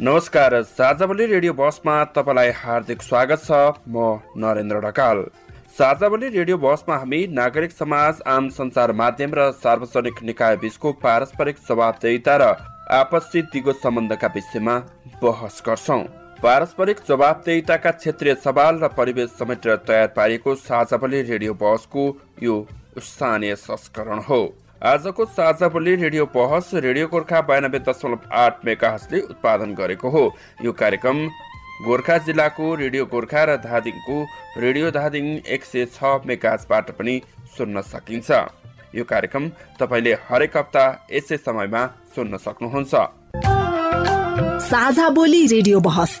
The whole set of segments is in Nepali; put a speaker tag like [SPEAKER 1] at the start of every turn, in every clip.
[SPEAKER 1] नमस्कार साझावली रेडियो बसमा तपाईँलाई हार्दिक स्वागत छ। म नरेन्द्र ढकाल। साझावली रेडियो बसमा हामी नागरिक समाज आम सञ्चार माध्यम र सार्वजनिक निकाय बीचको पारस्परिक जवाबदेहिता र आपसी दिगो सम्बन्धका विषयमा बहस गर्छौँ। पारस्परिक जवाबदेहिताका क्षेत्रीय सवाल र परिवेश समेटेर तयार पारिएको साझावली रेडियो बसको यो स्थानीय संस्करण हो। आजको साझा बोली रेडियो बहस रेडियो गोर्खा बयानब्बे दशमलव आठ मेगाहसले उत्पादन गरेको हो। यो कार्यक्रम गोर्खा जिल्लाको रेडियो गोर्खा र धादिङको रेडियो धादिङ एक सय छ मेगाजबाट पनि सुन्न सकिन्छ। यो कार्यक्रम तपाईँले हरेक हप्ता यसै समयमा सुन्न सक्नुहुन्छ।
[SPEAKER 2] साझा बोली रेडियो बहस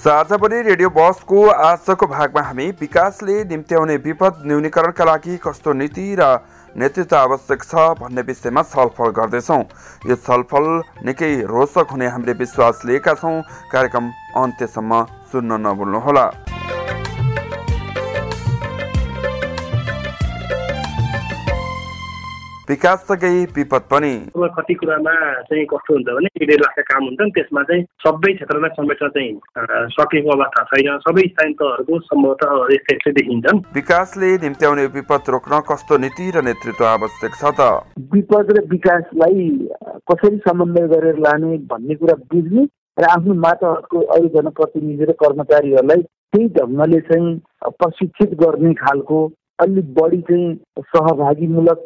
[SPEAKER 1] साझावली रेडियो बसको आजको भागमा हामी विकासले निम्त्याउने विपद न्यूनीकरणका लागि कस्तो नीति र नेतृत्व आवश्यक छ भन्ने विषयमा छलफल गर्दैछौँ। यो छलफल निकै रोचक हुने हामीले विश्वास लिएका छौँ। कार्यक्रम अन्त्यसम्म सुन्न नभुल्नुहोला। विकाससँगै विपद पनि।
[SPEAKER 3] कति कुरामा चाहिँ कस्तो हुन्छ भने डेढ लाखका काम हुन्छन् त्यसमा चाहिँ सबै क्षेत्रलाई समेट्न चाहिँ सकेको अवस्था छैन। सबै स्थानीय तहहरूको सम्भवतः यस्तै यस्तै देखिन्छन्।
[SPEAKER 1] विकासले निम्त्याउने विपद रोक्न कस्तो नीति र नेतृत्व आवश्यक छ त?
[SPEAKER 4] विपद र विकासलाई कसरी समन्वय गरेर लाने भन्ने कुरा बुझ्ने र आफ्नो माताहरूको अरू जनप्रतिनिधि र कर्मचारीहरूलाई त्यही ढङ्गले चाहिँ प्रशिक्षित गर्ने खालको अलिक बढी चाहिँ सहभागीमूलक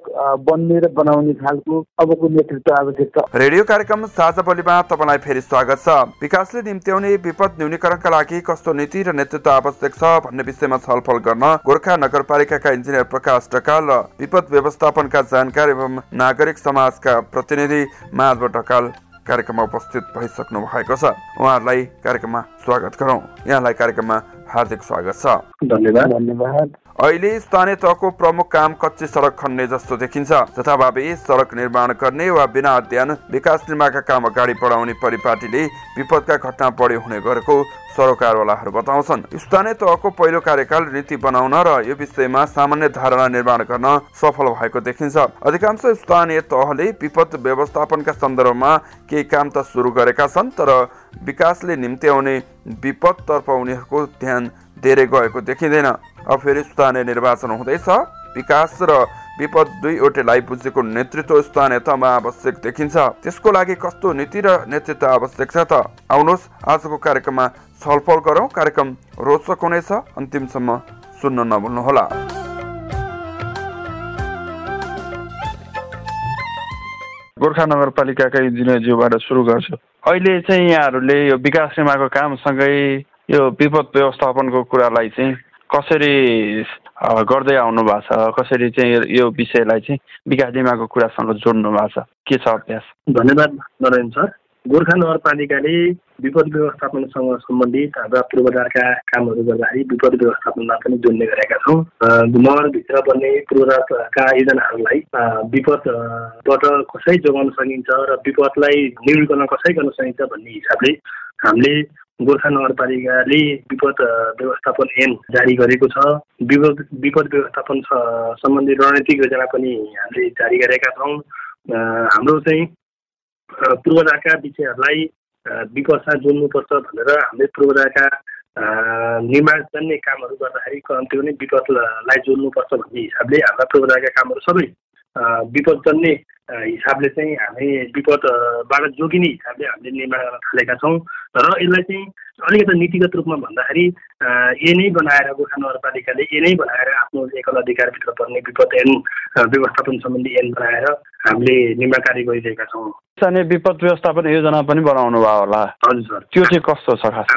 [SPEAKER 4] बन्ने र बनाउने खालको अबको नेतृत्व आवश्यक छ।
[SPEAKER 1] रेडियो कार्यक्रम साझा बोलीमा तपाईँलाई फेरि स्वागत छ। विकासले निम्त्याउने विपद न्यूनीकरणका लागि कस्तो नीति र नेतृत्व आवश्यक छ भन्ने विषयमा छलफल गर्न गोर्खा नगरपालिकाका इन्जिनियर प्रकाश ढकाल र विपद व्यवस्थापनका जानकार एवं नागरिक समाजका प्रतिनिधि माधव ढकाल कार्यक्रममा उपस्थित भइसक्नु भएको छ। उहाँहरूलाई कार्यक्रममा स्वागत गरौँ। यहाँलाई कार्यक्रममा हार्दिक स्वागत छ।
[SPEAKER 3] धन्यवाद।
[SPEAKER 4] धन्यवाद।
[SPEAKER 1] अहिले स्थानीय तहको प्रमुख काम कच्ची सडक खन्ने जस्तो देखिन्छ। जथाभावी सडक निर्माण गर्ने वा बिना अध्ययन विकास निर्माणका काम अगाडि बढाउने परिपाटीले विपदका घटना बढी हुने गरेको सरोकारवालाहरू बताउँछन्। स्थानीय तहको पहिलो कार्यकाल नीति बनाउन र यो विषयमा सामान्य धारणा निर्माण गर्न सफल भएको देखिन्छ। अधिकांश स्थानीय तहले विपद व्यवस्थापनका सन्दर्भमा केही काम त सुरु गरेका छन् तर विकासले निम्त्याउने विपदतर्फ उनीहरूको ध्यान धेरै गएको देखिँदैन। अब फेरि स्थानीय निर्वाचन हुँदैछ। विकास र विपद दुईवटैलाई बुझेको नेतृत्व स्थानीय तहमा आवश्यक देखिन्छ। त्यसको लागि कस्तो नीति र नेतृत्व आवश्यक छ त? आउनुहोस् आजको कार्यक्रममा छलफल गरौँ। कार्यक्रम रोचक हुनेछ। अन्तिमसम्म सुन्न नभुल्नुहोला।
[SPEAKER 5] गोर्खा नगरपालिकाका इन्जिनियरज्यूबाट सुरु गर्छु। अहिले चाहिँ यहाँहरूले यो विकास निर्माणको कामसँगै यो विपद व्यवस्थापनको कुरालाई चाहिँ कसरी गर्दै आउनु भएको छ? कसरी चाहिँ यो विषयलाई चाहिँ विकास निर्माणको कुरासँग जोड्नु भएको छ? के छ अभ्यास?
[SPEAKER 3] धन्यवाद नरेन्द्र सर। गोर्खा नगरपालिकाले विपद व्यवस्थापनसँग सम्बन्धित हाम्रा पूर्वाधारका कामहरू गर्दाखेरि विपद व्यवस्थापनमा पनि जोड्ने गरेका छौँ। नगरभित्र बन्ने पूर्वाधारका योजनाहरूलाई विपदबाट कसरी जोगाउन सकिन्छ र विपदलाई न्यूनीकरण कसरी गर्न सकिन्छ भन्ने हिसाबले हामीले गोर्खा नगरपालिकाले विपद व्यवस्थापन ऐन जारी गरेको छ। विपद विपद व्यवस्थापन सम्बन्धी रणनीतिक योजना पनि हामीले जारी गरेका छौँ। हाम्रो चाहिँ पूर्वजाका विषयहरूलाई विकासमा जोड्नुपर्छ भनेर हामीले पूर्वजाका निर्माण जन्ने कामहरू गर्दाखेरि कम्ती पनि विपदलाई जोड्नुपर्छ भन्ने हिसाबले हाम्रा पूर्वजाका कामहरू सबै विपद जन्ने हिसाबले चाहिँ हामी विपदबाट जोगिने हिसाबले हामीले निर्माण गर्न थालेका छौँ। र यसलाई चाहिँ अलिकति नीतिगत रूपमा भन्दाखेरि ए नै बनाएर गोर्खा नगरपालिकाले ए नै बनाएर आफ्नो एकल अधिकारभित्र पर्ने विपद ऐन व्यवस्थापन सम्बन्धी ऐन बनाएर हामीले निर्माण कार्य गरिरहेका छौँ।
[SPEAKER 5] विपद व्यवस्थापन योजना पनि बनाउनु भयो होला।
[SPEAKER 3] हजुर सर।
[SPEAKER 5] त्यो चाहिँ कस्तो छ खास?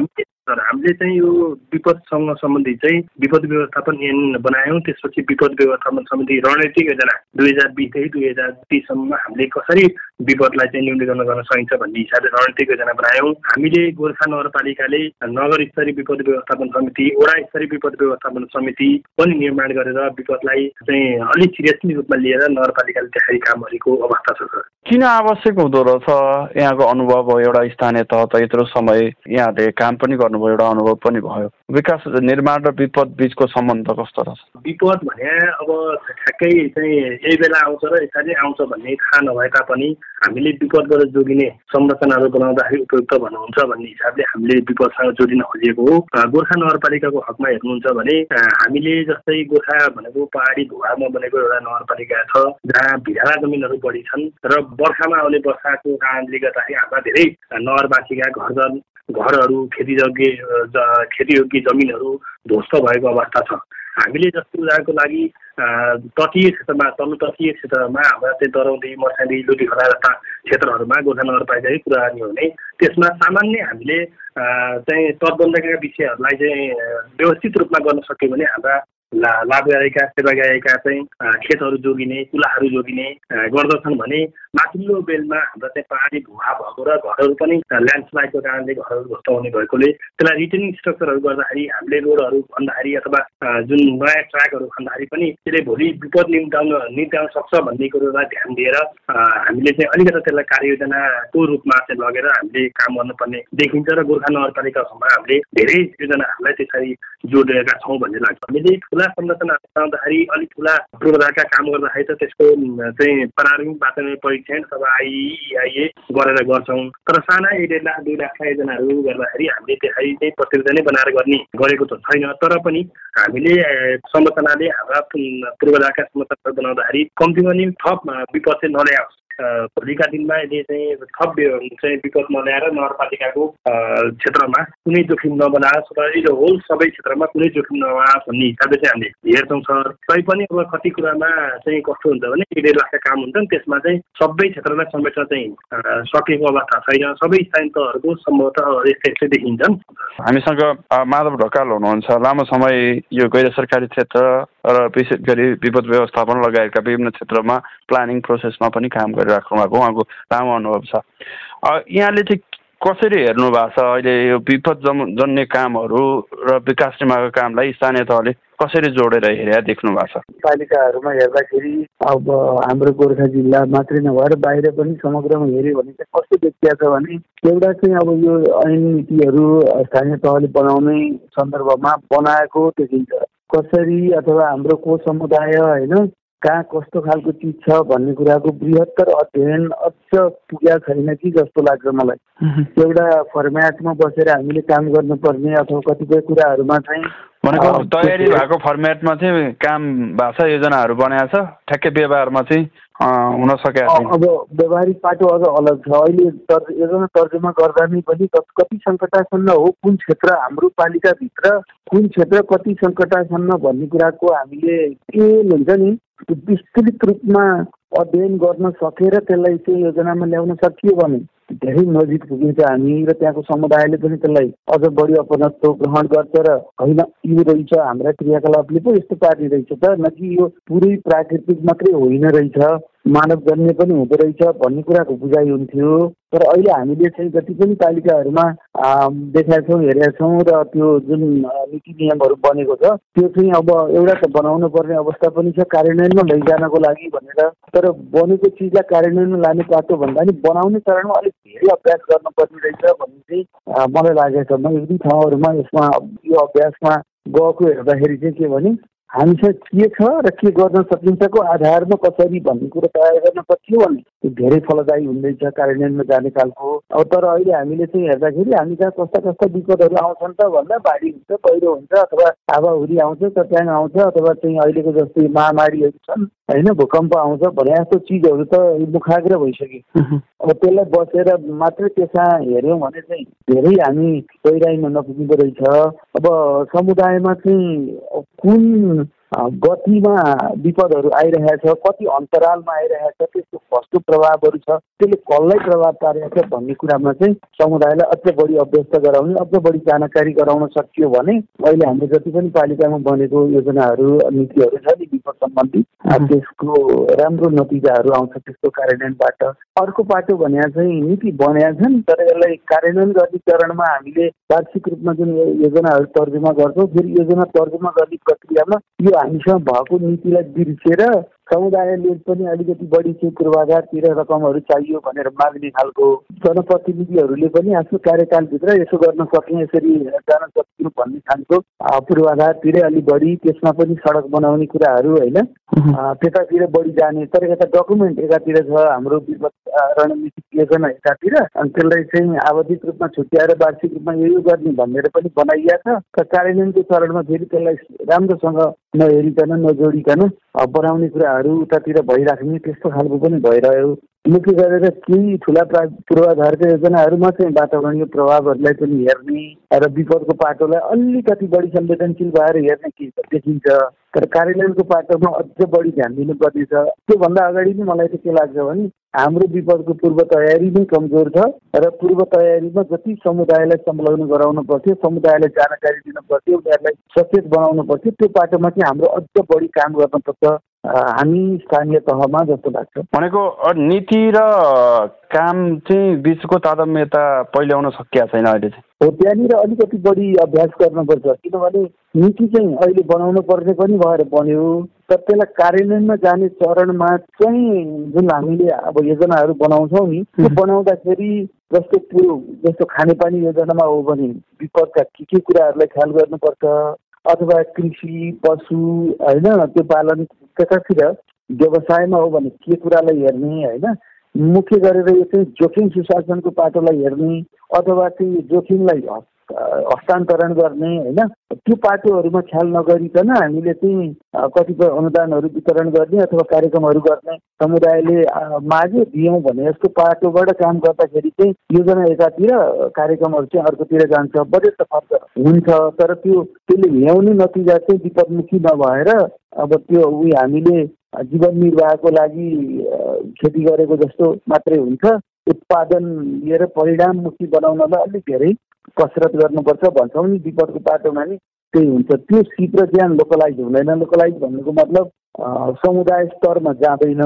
[SPEAKER 3] सर हामीले चाहिँ यो विपदसँग सम्बन्धित चाहिँ विपद व्यवस्थापन ऐन बनायौँ। त्यसपछि विपद व्यवस्थापन सम्बन्धी रणनीतिक योजना दुई हजार बिसदेखि दुई हजार तिससम्ममा हामीले कसरी विपदलाई चाहिँ न्यूनीकरण गर्न सकिन्छ भन्ने हिसाबले रणनीतिक योजना बनायौँ। हामीले गोर्खा नगरपालिकाले नगर स्तरीय विपद व्यवस्थापन समिति वडा स्तरीय विपद व्यवस्थापन समिति पनि निर्माण गरेर विपदलाई चाहिँ अलिक सिरियसली रूपमा लिएर नगरपालिकाले त्यसरी काम गरेको अवस्था छ
[SPEAKER 5] किन आवश्यक हुँदो रहेछ? यहाँको अनुभव एउटा स्थानीय तह त यत्रो समय यहाँले काम पनि गर्नुभयो एउटा अनुभव पनि भयो। विकास निर्माण र विपद बिचको सम्बन्ध कस्तो रहेछ?
[SPEAKER 3] विपद भने अब ठ्याक्कै चाहिँ यही बेला आउँछ र यसरी आउँछ भन्ने थाहा नभए तापनि हामीले विपदबाट जोगिने संरचनाहरू बनाउँदाखेरि उपयुक्त भन्नुहुन्छ भन्ने हिसाबले हामीले विपदसँग जोडिन खोजेको हो। गोर्खा नगरपालिकाको हकमा हेर्नुहुन्छ भने हामीले जस्तै गोर्खा भनेको पहाडी भूभागमा बनेको एउटा नगरपालिका छ जहाँ भिराला जमिनहरू बढी छन् र बर्खामा आउने वर्षाको कारणले गर्दाखेरि हाम्रा धेरै नगरवासीका घर घरहरू खेतीयोग्य खेतीयोग्य जमिनहरू ध्वस्त भएको अवस्था छ। हामीले जस्तो उदाहरणको लागि तटीय क्षेत्रमा तल्लो तटीय क्षेत्रमा हाम्रा चाहिँ दरौदी मर्सादी लुटीखोला जस्ता क्षेत्रहरूमा गोर्खा नगरपालिकाकै कुरा गर्ने हो भने त्यसमा सामान्य हामीले चाहिँ तटबन्धका विषयहरूलाई चाहिँ व्यवस्थित रूपमा गर्न सक्यो भने हाम्रा ला लाभ गरेका सेवा गरेका चाहिँ खेतहरू जोगिने चुलाहरू जोगिने गर्दछन् भने माथिल्लो बेलमा हाम्रा चाहिँ पहाडी भुवा भएको र घरहरू पनि ल्यान्डस्लाइडको कारणले घरहरू हुने भएकोले त्यसलाई रिटर्निङ स्ट्रक्चरहरू गर्दाखेरि हामीले रोडहरू खन्दाखेरि अथवा जुन नयाँ ट्र्याकहरू खन्दाखेरि पनि त्यसले भोलि विपद निम्ताउन निम्ताउन सक्छ भन्ने कुरोलाई ध्यान दिएर हामीले चाहिँ अलिकति त्यसलाई कार्ययोजनाको रूपमा चाहिँ लगेर हामीले काम गर्नुपर्ने देखिन्छ र गोर्खा नगरपालिकाहरूमा हामीले धेरै योजनाहरूलाई त्यसरी जोडेका छौँ भन्ने लाग्छ। हामीले ठुला संरचना बनाउँदाखेरि अलिक ठुला पूर्वाधारका काम गर्दाखेरि त त्यसको चाहिँ प्रारम्भिक वातावरण परीक्षण अथवा आइआइए गरेर गर्छौँ। तर साना एक डेढ लाख दुई लाखका योजनाहरू गर्दाखेरि हामीले त्यसरी चाहिँ प्रतियोजना बनाएर गर्ने गरेको त छैन। तर पनि हामीले संरचनाले हाम्रा पूर्वाधारका संरचनाहरू बनाउँदाखेरि कम्तीमा नि थप विपद चाहिँ नल्याओस्। भोलिका दिनमा यदि चाहिँ थप चाहिँ विपद नल्याएर नगरपालिकाको क्षेत्रमा कुनै जोखिम नबनाओस् र यो होल सबै क्षेत्रमा कुनै जोखिम नबनाओस् भन्ने हिसाबले चाहिँ हामीले हेर्छौँ सर। तैपनि अब कति कुरामा चाहिँ कस्तो हुन्छ भने एक डेढ लाखका काम हुन्छन् त्यसमा चाहिँ सबै क्षेत्रलाई समेट्न चाहिँ सकेको अवस्था छैन। सबै स्थानीय तहहरूको सम्भवतः यस्तै देखिन्छन्।
[SPEAKER 5] हामीसँग माधव ढकाल हुनुहुन्छ। लामो समय यो गैर सरकारी क्षेत्र र विशेष गरी विपद व्यवस्थापन लगायतका विभिन्न क्षेत्रमा प्लानिङ प्रोसेसमा पनि काम गरिराख्नु भएको उहाँको लामो अनुभव छ। यहाँले चाहिँ कसरी हेर्नु भएको छ? अहिले यो विपद जन्य कामहरू र विकास निर्माणको कामलाई स्थानीय तहले कसरी जोडेर हेरेर देख्नु भएको छ?
[SPEAKER 4] पालिकाहरूमा हेर्दाखेरि अब हाम्रो गोर्खा जिल्ला मात्रै नभएर बाहिर पनि समग्रमा हेऱ्यो भने चाहिँ कस्तो देखिया छ भने एउटा चाहिँ अब यो ऐन नीतिहरू स्थानीय तहले बनाउने सन्दर्भमा बनाएको देखिन्छ। कसरी अथवा हाम्रो को समुदाय होइन कहाँ कस्तो खालको चिज छ भन्ने कुराको बृहत्तर अध्ययन अझ पुगेको छैन कि जस्तो लाग्छ मलाई। एउटा फर्मेटमा बसेर हामीले काम गर्नुपर्ने अथवा कतिपय कुराहरूमा चाहिँ
[SPEAKER 5] भनेको तयारी भएको फर्मेटमा चाहिँ काम भएको छ योजनाहरू बनाएको छ। ठ्याक्कै व्यवहारमा चाहिँ हुन सकेको छैन।
[SPEAKER 4] अब व्यवहारिक पाटो अझ अलग छ। अहिले तर योजना तर्जुमा गर्दा नै पनि कति सङ्कटासम्म हो कुन क्षेत्र हाम्रो पालिकाभित्र कुन क्षेत्र कति सङ्कटासम्म भन्ने कुराको हामीले के हुन्छ नि विस्तृत रूपमा अध्ययन गर्न सकेर त्यसलाई चाहिँ योजनामा ल्याउन सकियो भने धेरै नजिक पुगिन्छ हामी र त्यहाँको समुदायले पनि त्यसलाई अझ बढी अपनत्व ग्रहण गर्छ र होइन यो रहेछ हाम्रा क्रियाकलापले पो यस्तो पार्ने रहेछ त न कि यो पुरै प्राकृतिक मात्रै होइन रहेछ। मानव जन्य पनि हुँदो रहेछ भन्ने कुराको बुझाइ हुन्थ्यो। तर अहिले हामीले चाहिँ जति पनि तालिकाहरूमा देखाएका छौँ हेरेका छौँ र त्यो जुन नीति नियमहरू बनेको छ त्यो चाहिँ अब एउटा त बनाउनु पर्ने अवस्था पनि छ कार्यान्वयनमा लैजानको लागि भनेर। तर बनेको चिजलाई कार्यान्वयनमा लाने पाटो भन्दा नि बनाउने चरणमा अलिक धेरै अभ्यास गर्नुपर्ने रहेछ भन्ने चाहिँ मलाई लागेको छ। म एक दुई ठाउँहरूमा यसमा यो अभ्यासमा गएको हेर्दाखेरि चाहिँ के भने हामीसँग के छ र के गर्न सकिन्छको आधारमा कसरी भन्ने कुरो तयार गर्न सकियो भने धेरै फलदायी हुँदैछ कार्यान्वयनमा जाने खालको। अब तर अहिले हामीले चाहिँ हेर्दाखेरि हामी कहाँ कस्ता कस्ता विपदहरू आउँछन् त भन्दा बाढी हुन्छ पहिरो हुन्छ अथवा हावाहुरी आउँछ चट्याङ आउँछ अथवा चाहिँ अहिलेको जस्तै महामारीहरू छन् होइन भूकम्प आउँछ भने जस्तो चिजहरू त मुखाग्र भइसक्यो। अब त्यसलाई बसेर मात्रै त्यसमा हेऱ्यौँ भने चाहिँ धेरै हामी गहिराइमा नपुगिँदो रहेछ। अब समुदायमा चाहिँ कुन गतिमा विपदहरू आइरहेको छ कति अन्तरालमा आइरहेको छ त्यसको कस्तो प्रभावहरू छ त्यसले कसलाई प्रभाव पारेको छ भन्ने कुरामा चाहिँ समुदायलाई अझ बढी अभ्यस्त गराउने अझ बढी जानकारी गराउन सकियो भने अहिले हाम्रो जति पनि पालिकामा बनेको योजनाहरू नीतिहरू छ नि विपद सम्बन्धी त्यसको राम्रो नतिजाहरू आउँछ त्यसको कार्यान्वयनबाट। अर्को पाटो भने चाहिँ नीति बनेका छन् तर यसलाई कार्यान्वयन गर्ने चरणमा हामीले वार्षिक रूपमा जुन योजनाहरू तर्जुमा गर्छौँ फेरि योजना तर्जुमा गर्ने प्रक्रियामा यो हामीसँग भएको नीतिलाई बिर्सेर समुदायले पनि अलिकति बढी चाहिँ पूर्वाधारतिर रकमहरू चाहियो भनेर माग्ने खालको जनप्रतिनिधिहरूले पनि आफ्नो कार्यकालभित्र यसो गर्न सक्ने यसरी जान सक्नु भन्ने खालको पूर्वाधारतिरै अलिक बढी त्यसमा पनि सडक बनाउने कुराहरू होइन? त्यतातिर बढी जाने तर यता डकुमेन्ट एकातिर छ हाम्रो रणनीतिक योजना एकातिर अनि त्यसलाई चाहिँ आवधिक रूपमा छुट्याएर वार्षिक रूपमा यो गर्ने भनेर पनि बनाइएको छ। कार्यान्वयनको चरणमा फेरि त्यसलाई राम्रोसँग नहेरिकन नजोडिकन बनाउने कुराहरू उतातिर भइराख्ने त्यस्तो खालको पनि भइरह्यो। मुख्य गरेर केही ठुला पूर्वाधारका योजनाहरूमा चाहिँ वातावरणीय प्रभावहरूलाई पनि हेर्ने र विपदको पाटोलाई अलिकति बढी संवेदनशील भएर हेर्ने देखिन्छ। तर कार्यान्वयनको पाटोमा अझ बढी ध्यान दिनुपर्ने छ त्योभन्दा अगाडि नै मलाई चाहिँ के लाग्छ भने हाम्रो विपदको पूर्व तयारी नै कमजोर छ र पूर्व तयारीमा जति समुदायलाई संलग्न गराउनु पर्थ्यो समुदायलाई जानकारी दिनु पर्थ्यो उनीहरूलाई सचेत बनाउनु पर्थ्यो त्यो पाटोमा चाहिँ हाम्रो अझ बढी काम गर्नुपर्छ हामी स्थानीय तहमा जस्तो लाग्छ।
[SPEAKER 5] भनेको नीति र काम चाहिँ बिचको तादम्यता पहिल्याउन सकिया छैन अहिले चाहिँ।
[SPEAKER 4] हो त्यहाँनिर अलिकति बढी अभ्यास गर्नुपर्छ किनभने नीति चाहिँ अहिले बनाउनु पर्ने पनि भएर बन्यो। तर त्यसलाई कार्यान्वयनमा जाने चरणमा चाहिँ जुन हामीले अब योजनाहरू बनाउँछौँ नि त्यो बनाउँदाखेरि जस्तो त्यो जस्तो खानेपानी योजनामा हो भने विपदका के के कुराहरूलाई ख्याल गर्नुपर्छ? अथवा कृषि पशु होइन त्यो पालन त्यतातिर व्यवसायमा हो भने के कुरालाई हेर्ने होइन? मुख्य गरेर यो चाहिँ जोखिम सुशासनको पाटोलाई हेर्ने अथवा चाहिँ जोखिमलाई हस्तान्तरण गर्ने होइन? त्यो पाटोहरूमा ख्याल नगरिकन हामीले चाहिँ कतिपय अनुदानहरू वितरण गर्ने अथवा कार्यक्रमहरू गर्ने समुदायले माग्यो दियौँ भने जस्तो पाटोबाट काम गर्दाखेरि चाहिँ योजना एकातिर कार्यक्रमहरू चाहिँ अर्कोतिर जान्छ। बजेट त खर्च हुन्छ तर त्यो त्यसले ल्याउने नतिजा चाहिँ विपदमुखी नभएर अब त्यो उयो हामीले जीवन निर्वाहको लागि खेती गरेको जस्तो मात्रै हुन्छ। उत्पादन लिएर परिणाममुखी बनाउनलाई अलिक धेरै कसरत गर्नुपर्छ भन्छौँ नि विपदको पाटोमा नि त्यही हुन्छ। त्यो सिप र ज्यान लोकलाइज हुँदैन। लोकलाइज भन्नुको मतलब समुदाय स्तरमा जाँदैन।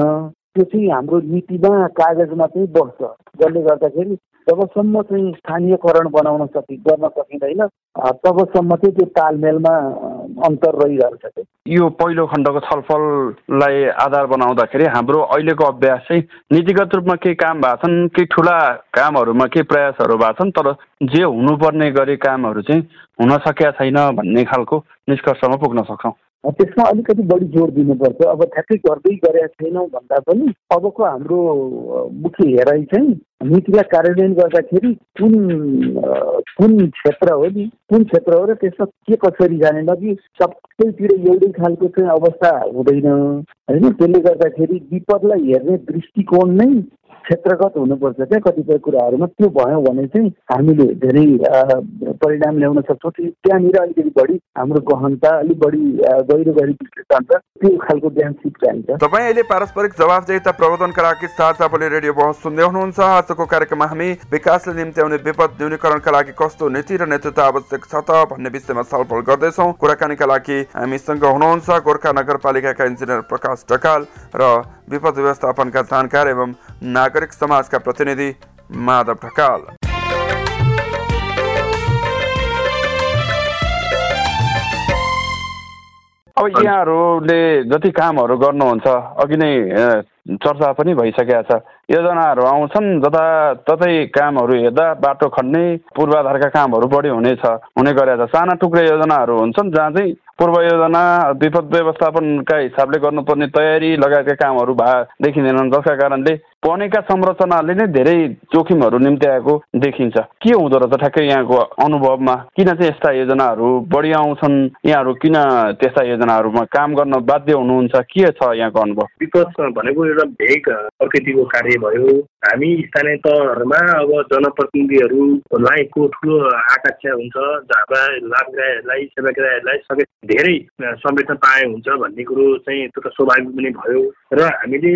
[SPEAKER 4] त्यो चाहिँ हाम्रो नीतिमा कागजमा चाहिँ बस्छ। जसले गर्दाखेरि जबसम्म चाहिँ स्थानीयकरण बनाउन सकि गर्न सकिँदैन तबसम्म चाहिँ त्यो तालमेलमा अन्तर रहिरहेको छ
[SPEAKER 5] यो पहिलो खण्डको छलफललाई आधार बनाउँदाखेरि हाम्रो अहिलेको अभ्यास चाहिँ नीतिगत रूपमा केही काम भएको छन् केही ठुला कामहरूमा केही प्रयासहरू भएको छन् तर जे हुनुपर्ने गरी कामहरू चाहिँ हुन सकेका छैन भन्ने खालको निष्कर्षमा पुग्न सक्छौँ।
[SPEAKER 4] त्यसमा अलिकति बढी जोड दिनुपर्छ। अब ठ्याक्कै गर्दै गरेका छैनौँ भन्दा पनि अबको हाम्रो मुख्य हेराइ चाहिँ नीतिलाई कार्यान्वयन गर्दाखेरि कुन कुन क्षेत्र हो नि कुन क्षेत्र हो र त्यसमा के कसरी जाने कि सबैतिर एउटै खालको चाहिँ अवस्था हुँदैन होइन? त्यसले गर्दाखेरि विपदलाई हेर्ने दृष्टिकोण नै क्षेत्रगत हुनुपर्छ क्या कतिपय कुराहरूमा। त्यो भयो भने चाहिँ हामीले धेरै परिणाम ल्याउन सक्छौँ। त्यहाँनिर अलिकति बढी हाम्रो गहनता अलिक बढी गहिरो गरी विश्लेषण त्यो खालको ज्ञान सिप चाहिन्छ
[SPEAKER 1] तपाईँ अहिले पारस्परिक जवाबदेता प्रबन्धनका लागि साझा रेडियो बहस सुन्दै हुनुहुन्छ। आजको कार्यक्रममा हामी विकासले निम्ति आउने विपद न्यूनीकरणका लागि कस्तो नीति र नेतृत्व आवश्यक छ त भन्ने विषयमा छलफल गर्दैछौँ। कुराकानीका लागि हामीसँग हुनुहुन्छ गोर्खा नगरपालिकाका इन्जिनियर प्रकाश ढकाल र विपद व्यवस्थापनका जानकार एवं नागरिक समाजका प्रतिनिधि माधव ढकाल।
[SPEAKER 5] अब यहाँहरूले जति कामहरू गर्नुहुन्छ अघि नै चर्चा पनि भइसकेका छ। योजनाहरू आउँछन् जताततै कामहरू हेर्दा बाटो खन्ने पूर्वाधारका कामहरू बढी हुनेछ हुने गरेका छ। साना टुक्रे योजनाहरू हुन्छन् जहाँ चाहिँ पूर्व योजना विपद व्यवस्थापनका हिसाबले गर्नुपर्ने तयारी लगायतका कामहरू भए देखिँदैनन् जसका कारणले बनेका संरचनाले नै धेरै जोखिमहरू निम्ति आएको देखिन्छ। के हुँदो रहेछ ठ्याक्कै यहाँको अनुभवमा? किन चाहिँ यस्ता योजनाहरू बढी आउँछन्? यहाँहरू किन त्यस्ता योजनाहरूमा काम गर्न बाध्य हुनुहुन्छ? के छ यहाँको अनुभव?
[SPEAKER 3] विपक्ष भनेको एउटा भेग प्रकृतिको कार्य भयो। हामी स्थानीय तहहरूमा अब जनप्रतिनिधिहरूलाई को ठुलो आकाङ्क्षा हुन्छ। हाम्रा लाभग्राहीहरूलाई सेवाग्राहीहरूलाई सबै धेरै संवेदना पाए हुन्छ भन्ने कुरो चाहिँ त्यो त स्वाभाविक पनि भयो। र हामीले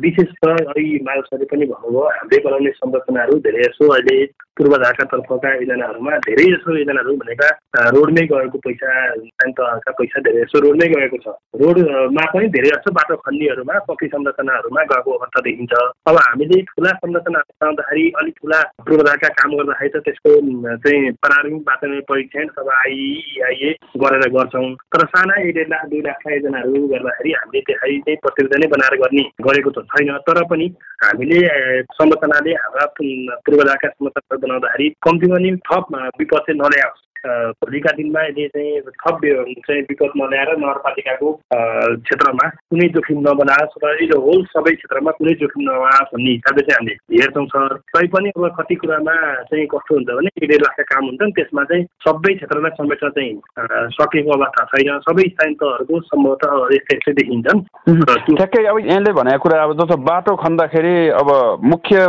[SPEAKER 3] विशेष त मालसले पनि भन्नुभयो हामीले बनाउने संरचनाहरू धेरै जसो अहिले पूर्वाधारका तर्फका योजनाहरूमा धेरै जसो योजनाहरू भनेका रोडमै गएको पैसा तहका पैसा धेरै जसो रोडमै गएको छ। रोडमा पनि धेरै जसो बाटो खन्नेहरूमा पक्की संरचनाहरूमा गएको अवस्था देखिन्छ। अब हामीले ठुला संरचना बनाउँदाखेरि अलिक ठुला पूर्वाधारका काम गर्दाखेरि त त्यसको चाहिँ प्रारम्भिक बाटो परीक्षण अथवा आइआइए गरेर गर्छौँ। तर साना एक डेढ लाख दुई लाखका योजनाहरू गर्दाखेरि हामीले त्यसलाई चाहिँ प्रतियोगिता नै बनाएर गर्ने गरेको त छैन। तर पनि हामीले संरचनाले हाम्रा पूर्वाधारका संरचनाहरू बनाउँदाखेरि कम्तीमा नि थप विपद चाहिँ नल्याओस्। भोलिका दिनमा यदि चाहिँ थप चाहिँ विपद नल्याएर नगरपालिकाको क्षेत्रमा कुनै जोखिम नबनाओस् र होल सबै क्षेत्रमा कुनै जोखिम नबनाओस् भन्ने हिसाबले चाहिँ हामीले हेर्छौँ सर। तैपनि अब कति कुरामा चाहिँ कस्तो हुन्छ भने एक डेढ लाखका काम हुन्छन् त्यसमा चाहिँ सबै क्षेत्रलाई समेट्न चाहिँ सकेको अवस्था छैन। सबै स्थानीय तहहरूको सम्भवतः यस्तै यस्तै देखिन्छन्।
[SPEAKER 5] ठ्याक्कै अब यहाँले भनेको कुरा अब जस्तो बाटो खन्दाखेरि अब मुख्य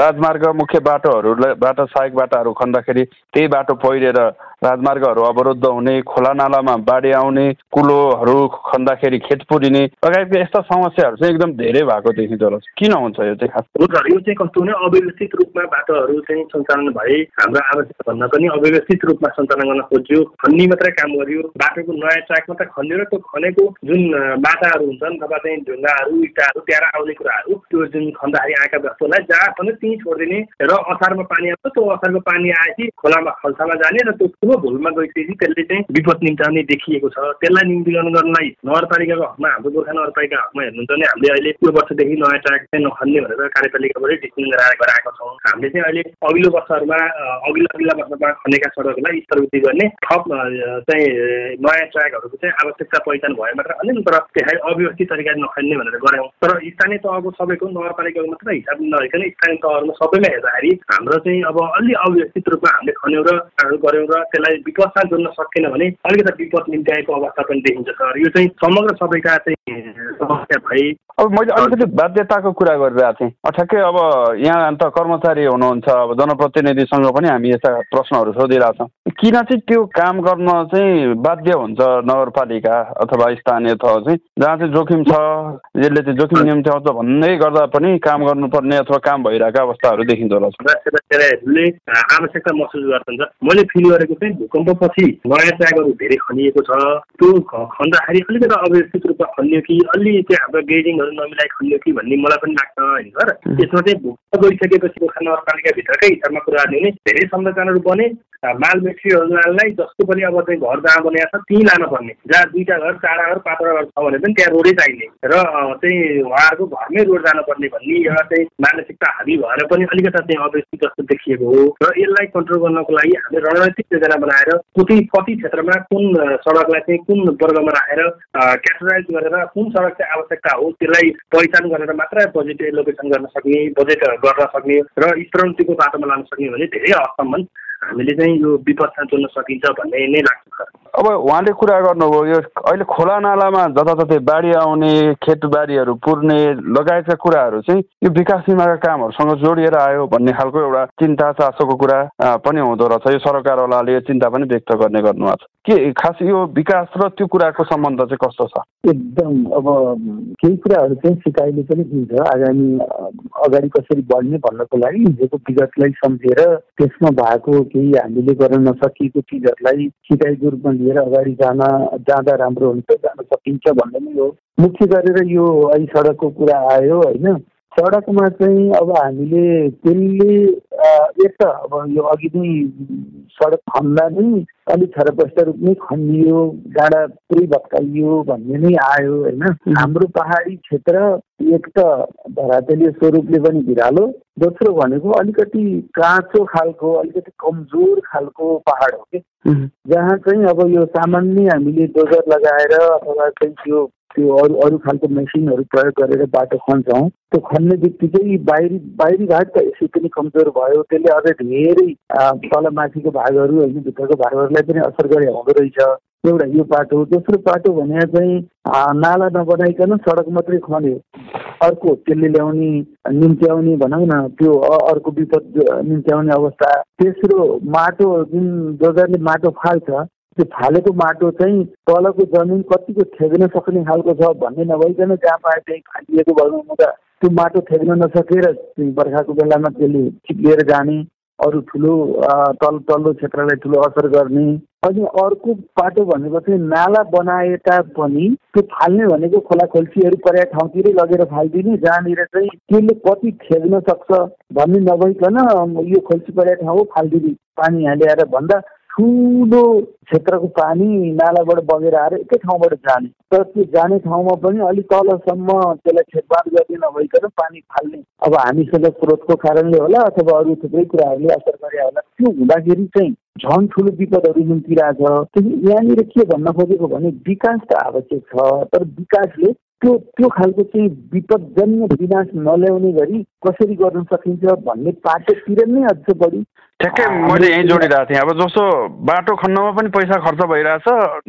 [SPEAKER 5] राजमार्ग मुख्य बाटोहरूलाई बाटो सहायक बाटाहरू खन्दाखेरि त्यही बाटो पहिरेर a राजमार्गहरू अवरुद्ध हुने खोला नालामा बाढी आउने कुलोहरू खन्दाखेरि खेत पुरिने लगायतका यस्ता समस्याहरू चाहिँ एकदम धेरै भएको देखिँदो रहेछ किन हुन्छ यो चाहिँ खास?
[SPEAKER 3] यो चाहिँ कस्तो हुने अव्यवस्थित रूपमा बाटोहरू चाहिँ सञ्चालन भए हाम्रो आवश्यकता भन्दा पनि अव्यवस्थित रूपमा सञ्चालन गर्न खोज्यो खन्ने मात्रै काम गरियो बाटोको नयाँ ट्र्याक मात्रै खन्यो र त्यो खनेको जुन बाटाहरू हुन्छन् अथवा चाहिँ ढुङ्गाहरू इँटाहरू त्यहाँ आउने कुराहरू त्यो जुन खन्दाखेरि आएका वस्तुलाई जहाँ खन्यो त्यहीँ छोडिदिने र असारमा पानी आउँछ त्यो असारको पानी आएपछि खोलामा खल्सामा जाने र त्यो ठुलो भुलमा गइसकेपछि त्यसले चाहिँ विपद निम्ताउने देखिएको छ। त्यसलाई न्यूनीकरण गर्नलाई नगरपालिकाको हकमा हाम्रो गोर्खा नगरपालिका हकमा हेर्नुहुन्छ भने हामीले अहिले यो वर्षदेखि नयाँ ट्र्याक चाहिँ नखन्ने भनेर कार्यपालिकाबाटै डिसिजन गराएर गराएका छौँ। हामीले चाहिँ अहिले अघिल्लो वर्षहरूमा अघिल्लो अघिल्ला वर्षमा खनेका सडकलाई स्तरवृद्धि गर्ने थप चाहिँ नयाँ ट्र्याकहरूको चाहिँ आवश्यकता पहिचान भए मात्र खन्यौँ तर त्यसलाई अव्यवस्थित तरिकाले नखन्ने भनेर गऱ्यौँ। तर स्थानीय तहको सबैको नगरपालिकाको मात्र हिसाब नभइकन स्थानीय तहहरूमा सबैमा हेर्दाखेरि हाम्रो चाहिँ अब अलि अव्यवस्थित रूपमा हामीले खन्यौँ र गऱ्यौँ र त्यसलाई विपदमा जोड्न सकेन भने अलिकति विपद निम्ति आएको अवस्था पनि देखिन्छ सर। यो चाहिँ समग्र सबैका चाहिँ समस्या भए
[SPEAKER 5] अब मैले अलिकति बाध्यताको कुरा गरिरहेको थिएँ। ठ्याक्कै अब यहाँ त कर्मचारी हुनुहुन्छ अब जनप्रतिनिधिसँग पनि हामी यस्ता प्रश्नहरू सोधिरहेछौँ। किन चाहिँ त्यो काम गर्न चाहिँ बाध्य हुन्छ नगरपालिका अथवा स्थानीय तह चाहिँ? जहाँ चाहिँ जोखिम छ यसले चाहिँ जोखिम निम्ति आउँछ भन्दै गर्दा पनि काम गर्नुपर्ने अथवा काम भइरहेका अवस्थाहरू देखिँदो
[SPEAKER 3] रहेछ आवश्यकता महसुस गर्छन् मैले फिल गरेको चाहिँ भूकम्पपछि नयाँ ट्र्याकहरू धेरै खनिएको छ। त्यो खन्दाखेरि अलिकति अव्यवस्थित रूपमा खनियो कि अलि चाहिँ हाम्रो ग्रेडिङहरू नमिलाइ खनियो कि भन्ने मलाई पनि लाग्छ होइन सर। त्यसमा चाहिँ भूकम्प गइसकेपछि नगरपालिकाभित्रकै हिसाबमा कुरा गर्ने धेरै संरचनाहरू बने। माल मेट्रियललाई जस्तो पनि अब चाहिँ घर जहाँ बनिएको छ त्यहीँ लानु पर्ने। जहाँ दुईवटा घर चारवटा घर पाँचवटा घर छ भने पनि त्यहाँ रोडै चाहिने। र चाहिँ उहाँहरूको घरमै रोड जानुपर्ने भन्ने एउटा चाहिँ मानसिकता हाबी भएर पनि अलिकता चाहिँ अव्यवस्थित जस्तो देखिएको हो। र यसलाई कन्ट्रोल गर्नको लागि हामीले रणनीतिक योजना बनाएर कति कति क्षेत्रमा कुन सडकलाई चाहिँ कुन वर्गमा राखेर क्याटेगराइज गरेर कुन सडक चाहिँ आवश्यकता हो त्यसलाई पहिचान गरेर मात्र बजेट एलोकेसन गर्न सक्ने बजेट गर्न सक्ने र स्तरोन्नतिको बाटोमा लान सक्ने भने धेरै हदसम्म हामीले चाहिँ यो विपदमा जोड्न सकिन्छ भन्ने नै लाग्छ
[SPEAKER 5] अब उहाँले कुरा गर्नुभयो यो अहिले खोला नालामा जताततै बाढी आउने खेतबारीहरू पुर्ने लगायतका कुराहरू चाहिँ यो विकास सीमाका कामहरूसँग जोडिएर आयो भन्ने खालको एउटा चिन्ता चासोको कुरा पनि हुँदो रहेछ। यो सरकारवालाले यो चिन्ता पनि व्यक्त गर्ने गर्नुभएको छ। के खास यो विकास र त्यो कुराको सम्बन्ध चाहिँ कस्तो छ?
[SPEAKER 4] एकदम अब केही कुराहरू चाहिँ सिकाइले पनि दिन्छ। आगामी अगाडि कसरी बढ्ने भन्नको लागि हिजोको विगतलाई सम्झेर त्यसमा भएको केही हामीले गर्न नसकिएको चिजहरूलाई सिकाइको रूपमा लिएर अगाडि जान जाँदा राम्रो हुन्छ जान सकिन्छ भन्ने नै हो। मुख्य गरेर यो अहिले सडकको कुरा आयो होइन? सडकमा चाहिँ अब हामीले त्यसले एक त अब यो अघि नै सडक खन्दा नै अलिक छरपष्ट रूपमै खनियो गाडा पुरै भत्काइयो भन्ने नै आयो होइन? हाम्रो पहाडी क्षेत्र एक त धरातलीय स्वरूपले पनि भिरालो दोस्रो भनेको अलिकति काँचो खालको अलिकति कमजोर खालको पहाड हो कि? जहाँ चाहिँ अब यो सामान्य हामीले डोजर लगाएर अथवा चाहिँ त्यो त्यो अरू अरू खालको मेसिनहरू प्रयोग गरेर बाटो खन्छौँ। त्यो खन्ने बित्तिकै बाहिरी बाहिरी भाग त यसै पनि कमजोर भयो। त्यसले अझै धेरै तल माथिको भागहरू होइन भित्रको भागहरूलाई पनि असर गरे हुँदो रहेछ। एउटा यो बाटो दोस्रो बाटो भने चाहिँ नाला नबनाइकन सडक मात्रै खन्यो। अर्को त्यसले ल्याउने निम्त्याउने भनौँ न त्यो अर्को विपद निम्त्याउने अवस्था। तेस्रो माटो जुन जग्गाले माटो फाल्छ त्यो फालेको माटो चाहिँ तलको जमिन कतिको थेग्न सक्ने खालको छ भन्ने नभइकन जहाँ पाए त्यहीँ फालिएको भएन हुँदा त्यो माटो थेग्न नसकेर बर्खाको बेलामा त्यसले चिप्लिएर जाने अरू ठुलो तल तल्लो क्षेत्रलाई ठुलो असर गर्ने। अनि अर्को बाटो भनेको चाहिँ नाला बनाए तापनि त्यो फाल्ने भनेको खोला खोल्सीहरू पर्या ठाउँतिरै लगेर फालिदिने जहाँनिर चाहिँ त्यसले कति थेग्न सक्छ भन्ने नभइकन यो खोल्सी पर्या ठाउँ हो फालिदिने। पानी यहाँ ल्याएर भन्दा ठुलो क्षेत्रको पानी नालाबाट बगेर आएर एकै ठाउँबाट जाने। तर त्यो जाने ठाउँमा पनि अलिक तलसम्म त्यसलाई छेकबाद गर्ने नभइकन पानी फाल्ने। अब हामीसँग स्रोतको कारणले होला अथवा अरू थुप्रै कुराहरूले असर गरे होला। त्यो हुँदाखेरि चाहिँ झन् ठुलो विपदहरू निम्तिरहेछ यहाँनिर के भन्न खोजेको भने विकास त आवश्यक छ तर विकासले त्यो त्यो खालको चाहिँ विपदजन्य विनाश नल्याउने गरी कसरी गर्न सकिन्छ भन्ने पाटोतिर नै अझ बढी
[SPEAKER 5] ठ्याक्कै मैले यहीँ जोडिरहेको थिएँ। अब जस्तो बाटो खन्नमा पनि पैसा खर्च भइरहेछ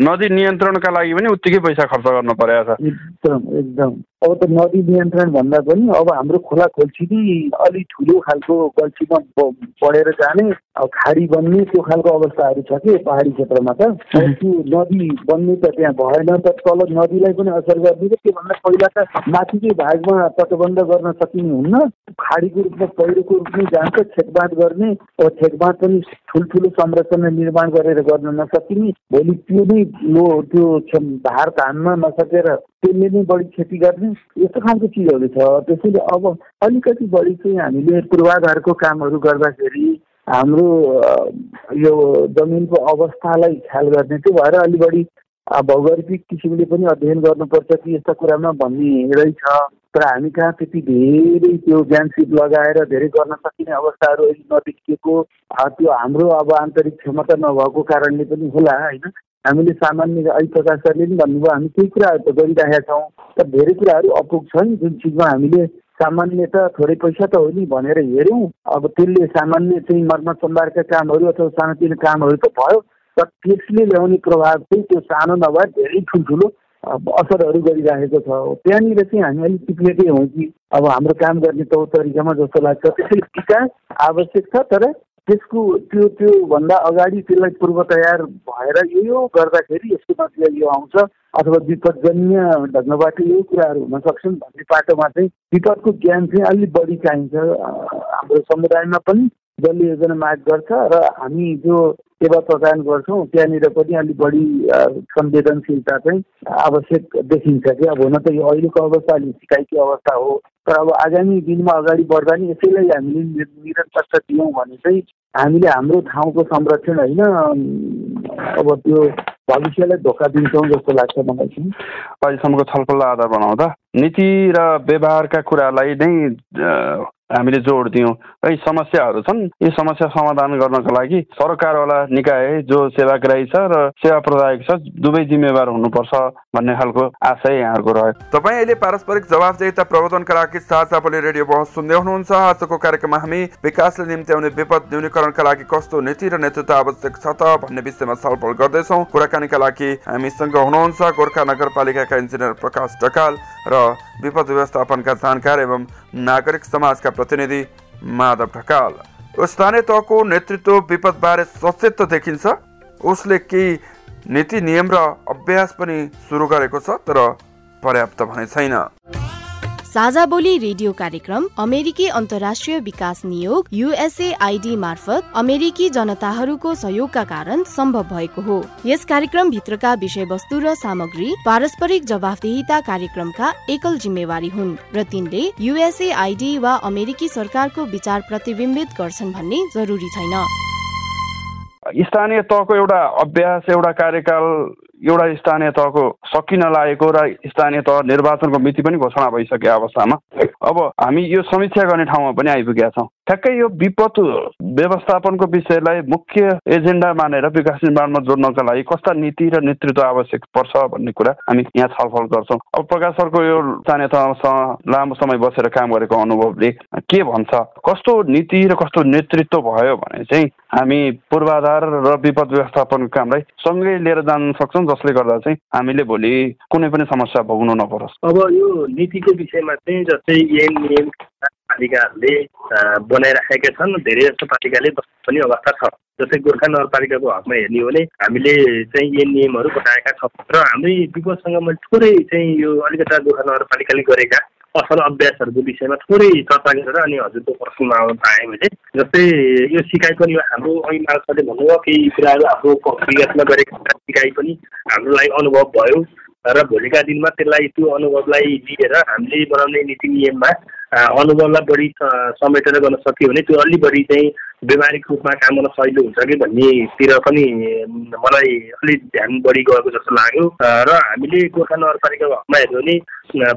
[SPEAKER 5] नदी नियन्त्रणका लागि पनि उत्तिकै पैसा खर्च गर्नु परेको
[SPEAKER 4] छ। एकदम एकदम। अब त नदी नियन्त्रण भन्दा पनि अब हाम्रो खोला खोल्सी नै अलिक ठुलो खालको गल्छीमा बढेर जाने अब खाडी बन्ने त्यो खालको अवस्थाहरू छ कि पहाडी क्षेत्रमा त? त्यो नदी बन्ने त त्यहाँ भएन त तल नदीलाई पनि असर गर्ने र त्योभन्दा पहिला त माथिकै भागमा तटबन्ध गर्न सकिने हुन्न। खाडीको रूपमा पहिरोको रूपमै जान्छ छेकबाद गर्ने खेतमा पनि ठुल्ठुलो संरचना निर्माण गरेर गर्न नसकिने भोलि त्यो नै लो त्यो भार तान्न नसकेर त्यसले नै बढी क्षति गर्ने यस्तो खालको चिजहरू छ। त्यसैले अब अलिकति बढी चाहिँ हामीले पूर्वाधारको कामहरू गर्दाखेरि हाम्रो यो जमिनको अवस्थालाई ख्याल गर्ने त्यो भएर अलि बढी भौगोलिक किसिमले पनि अध्ययन गर्नुपर्छ कि यस्ता कुरामा भन्ने रहेछ। तर हामी कहाँ त्यति धेरै त्यो ज्ञानसिप लगाएर धेरै गर्न सकिने अवस्थाहरू अहिले नदेखिएको त्यो हाम्रो अब आन्तरिक क्षमता नभएको कारणले पनि होला होइन? हामीले सामान्य अहिले प्रकाश सरले पनि भन्नुभयो हामी केही कुराहरू त गरिरहेका छौँ तर धेरै कुराहरू अपुग छन् जुन चिजमा हामीले सामान्य त थोरै पैसा त हो नि भनेर हेऱ्यौँ। अब त्यसले सामान्य चाहिँ मर्मत सम्भारका कामहरू अथवा सानोतिनो कामहरू त भयो तर त्यसले ल्याउने प्रभाव चाहिँ त्यो सानो नभए धेरै ठुल्ठुलो असरहरू गरिरहेको छ। त्यहाँनिर चाहिँ हामी अलिक चिप्लेकै हौँ कि अब हाम्रो काम गर्ने तौ तरिकामा जस्तो लाग्छ। त्यसैले विकास आवश्यक छ तर त्यसको त्यो त्योभन्दा अगाडि त्यसलाई पूर्व तयार भएर यो यो गर्दाखेरि यसको नतिजा यो आउँछ। अथवा विपदजन्य ढङ्गबाट यो कुराहरू हुन सक्छन् भन्ने पाटोमा चाहिँ विपदको ज्ञान चाहिँ अलिक बढी चाहिन्छ हाम्रो समुदायमा पनि। जसले योजना माग गर्छ र हामी जो सेवा प्रदान गर्छौँ त्यहाँनिर पनि अलिक बढी संवेदनशीलता चाहिँ आवश्यक देखिन्छ कि अब हुन त यो अहिलेको अवस्था अलिक सिकाइको अवस्था हो। तर अब आगामी दिनमा अगाडि बढ्दा नि यसैलाई हामीले निरन्तरता दियौँ भने चाहिँ हामीले हाम्रो ठाउँको संरक्षण होइन अब त्यो भविष्यलाई धोका दिन्छौँ जस्तो लाग्छ मलाई चाहिँ।
[SPEAKER 5] अहिलेसम्मको छलफललाई आधार बनाउँदा। नीति र व्यवहारका कुरालाई नै हामीले जोड दियौँ। है समस्याहरू छन्। यी समस्या समाधान गर्नको लागि सरकारवाला निकाय जो सेवाग्राही छ र सेवा प्रदायक छ दुवै जिम्मेवार हुनुपर्छ भन्ने खालको आशय यहाँहरूको रह्यो।
[SPEAKER 1] तपाईँ अहिले पारस्परिक जवाबदेता प्रबन्धनका लागि साझा बोली रेडियो बहस सुन्दै हुनुहुन्छ। आजको कार्यक्रममा हामी विकासले निम्ति आउने विपद न्यूनीकरणका लागि कस्तो नीति र नेतृत्व आवश्यक छ त भन्ने विषयमा छलफल गर्दैछौँ। कुराकानीका लागि हामीसँग हुनुहुन्छ गोर्खा नगरपालिकाका इन्जिनियर प्रकाश ढकाल र विपद व्यवस्थापनका जानकार एवं नागरिक समाजका प्रतिनिधि माधव ढकाल। स्थानीय तहको नेतृत्व विपदबारे सचेत देखिन्छ उसले केही नीति नियम र अभ्यास पनि सुरु गरेको छ तर पर्याप्त भने छैन।
[SPEAKER 6] साझा बोली रेडियो कार्यक्रम अमेरिकी अन्तर्राष्ट्रिय विकास नियोग युएसएआईडी मार्फत अमेरिकी जनताहरूको सहयोगका कारण सम्भव भएको हो। यस कार्यक्रम भित्रका विषयवस्तु र सामग्री पारस्परिक जवाफदेहिता कार्यक्रमका एकल जिम्मेवारी हुन् र तिनले युएसएआईडी वा अमेरिकी सरकारको विचार प्रतिबिम्बित गर्छन् भन्ने जरुरी छैन।
[SPEAKER 5] स्थानीय तहको एउटा अभ्यास एउटा कार्यकाल एउटा स्थानीय तहको सकिन लागेको र स्थानीय तह निर्वाचनको मिति पनि घोषणा भइसकेको अवस्थामा। अब हामी यो समीक्षा गर्ने ठाउँमा पनि आइपुगेका छौँ। ठ्याक्कै यो विपद व्यवस्थापनको विषयलाई मुख्य एजेन्डा मानेर विकास निर्माणमा जोड्नका लागि कस्ता नीति र नेतृत्व आवश्यक पर्छ भन्ने कुरा हामी यहाँ छलफल गर्छौँ। अब प्रकाश सरको यो स्थानीय तहसँग लामो समय बसेर काम गरेको अनुभवले के भन्छ? कस्तो नीति र कस्तो नेतृत्व भयो भने चाहिँ हामी पूर्वाधार र विपद व्यवस्थापनको कामलाई सँगै लिएर जान सक्छौँ जसले गर्दा चाहिँ हामीले भोलि कुनै पनि समस्या भोग्नु नपरोस्।
[SPEAKER 3] अब यो नीतिको विषयमा चाहिँ जस्तै एम पालिकाहरूले बनाइराखेका छन्। धेरै जस्तो पालिकाले पनि अवस्था छ। जस्तै गोर्खा नगरपालिकाको हकमा हेर्ने हो भने हामीले चाहिँ एन नियमहरू बनाएका छौँ। र हाम्रै विपदसँग मैले थोरै चाहिँ यो अलिकता गोर्खा नगरपालिकाले गरेका असल अभ्यासहरूको विषयमा थोरै चर्चा गरेर अनि हजुरको प्रश्नमा पाएँ मैले। जस्तै यो सिकाइ पनि हाम्रो मार्फतले भन्नुभयो केही कुराहरू हाम्रो विगतमा गरेका सिकाइ पनि हाम्रो लागि अनुभव भयो। र भोलिका दिनमा त्यसलाई त्यो अनुभवलाई लिएर हामीले बनाउने नीति नियममा अनुभवलाई बढी समेटेर गर्न सक्यो भने त्यो अलि बढी चाहिँ व्यवहारिक रूपमा काम गर्न सजिलो हुन्छ कि भन्नेतिर पनि मलाई अलिक ध्यान बढी गएको जस्तो लाग्यो। र हामीले गोर्खा नगरपालिकाको हकमा हेऱ्यो भने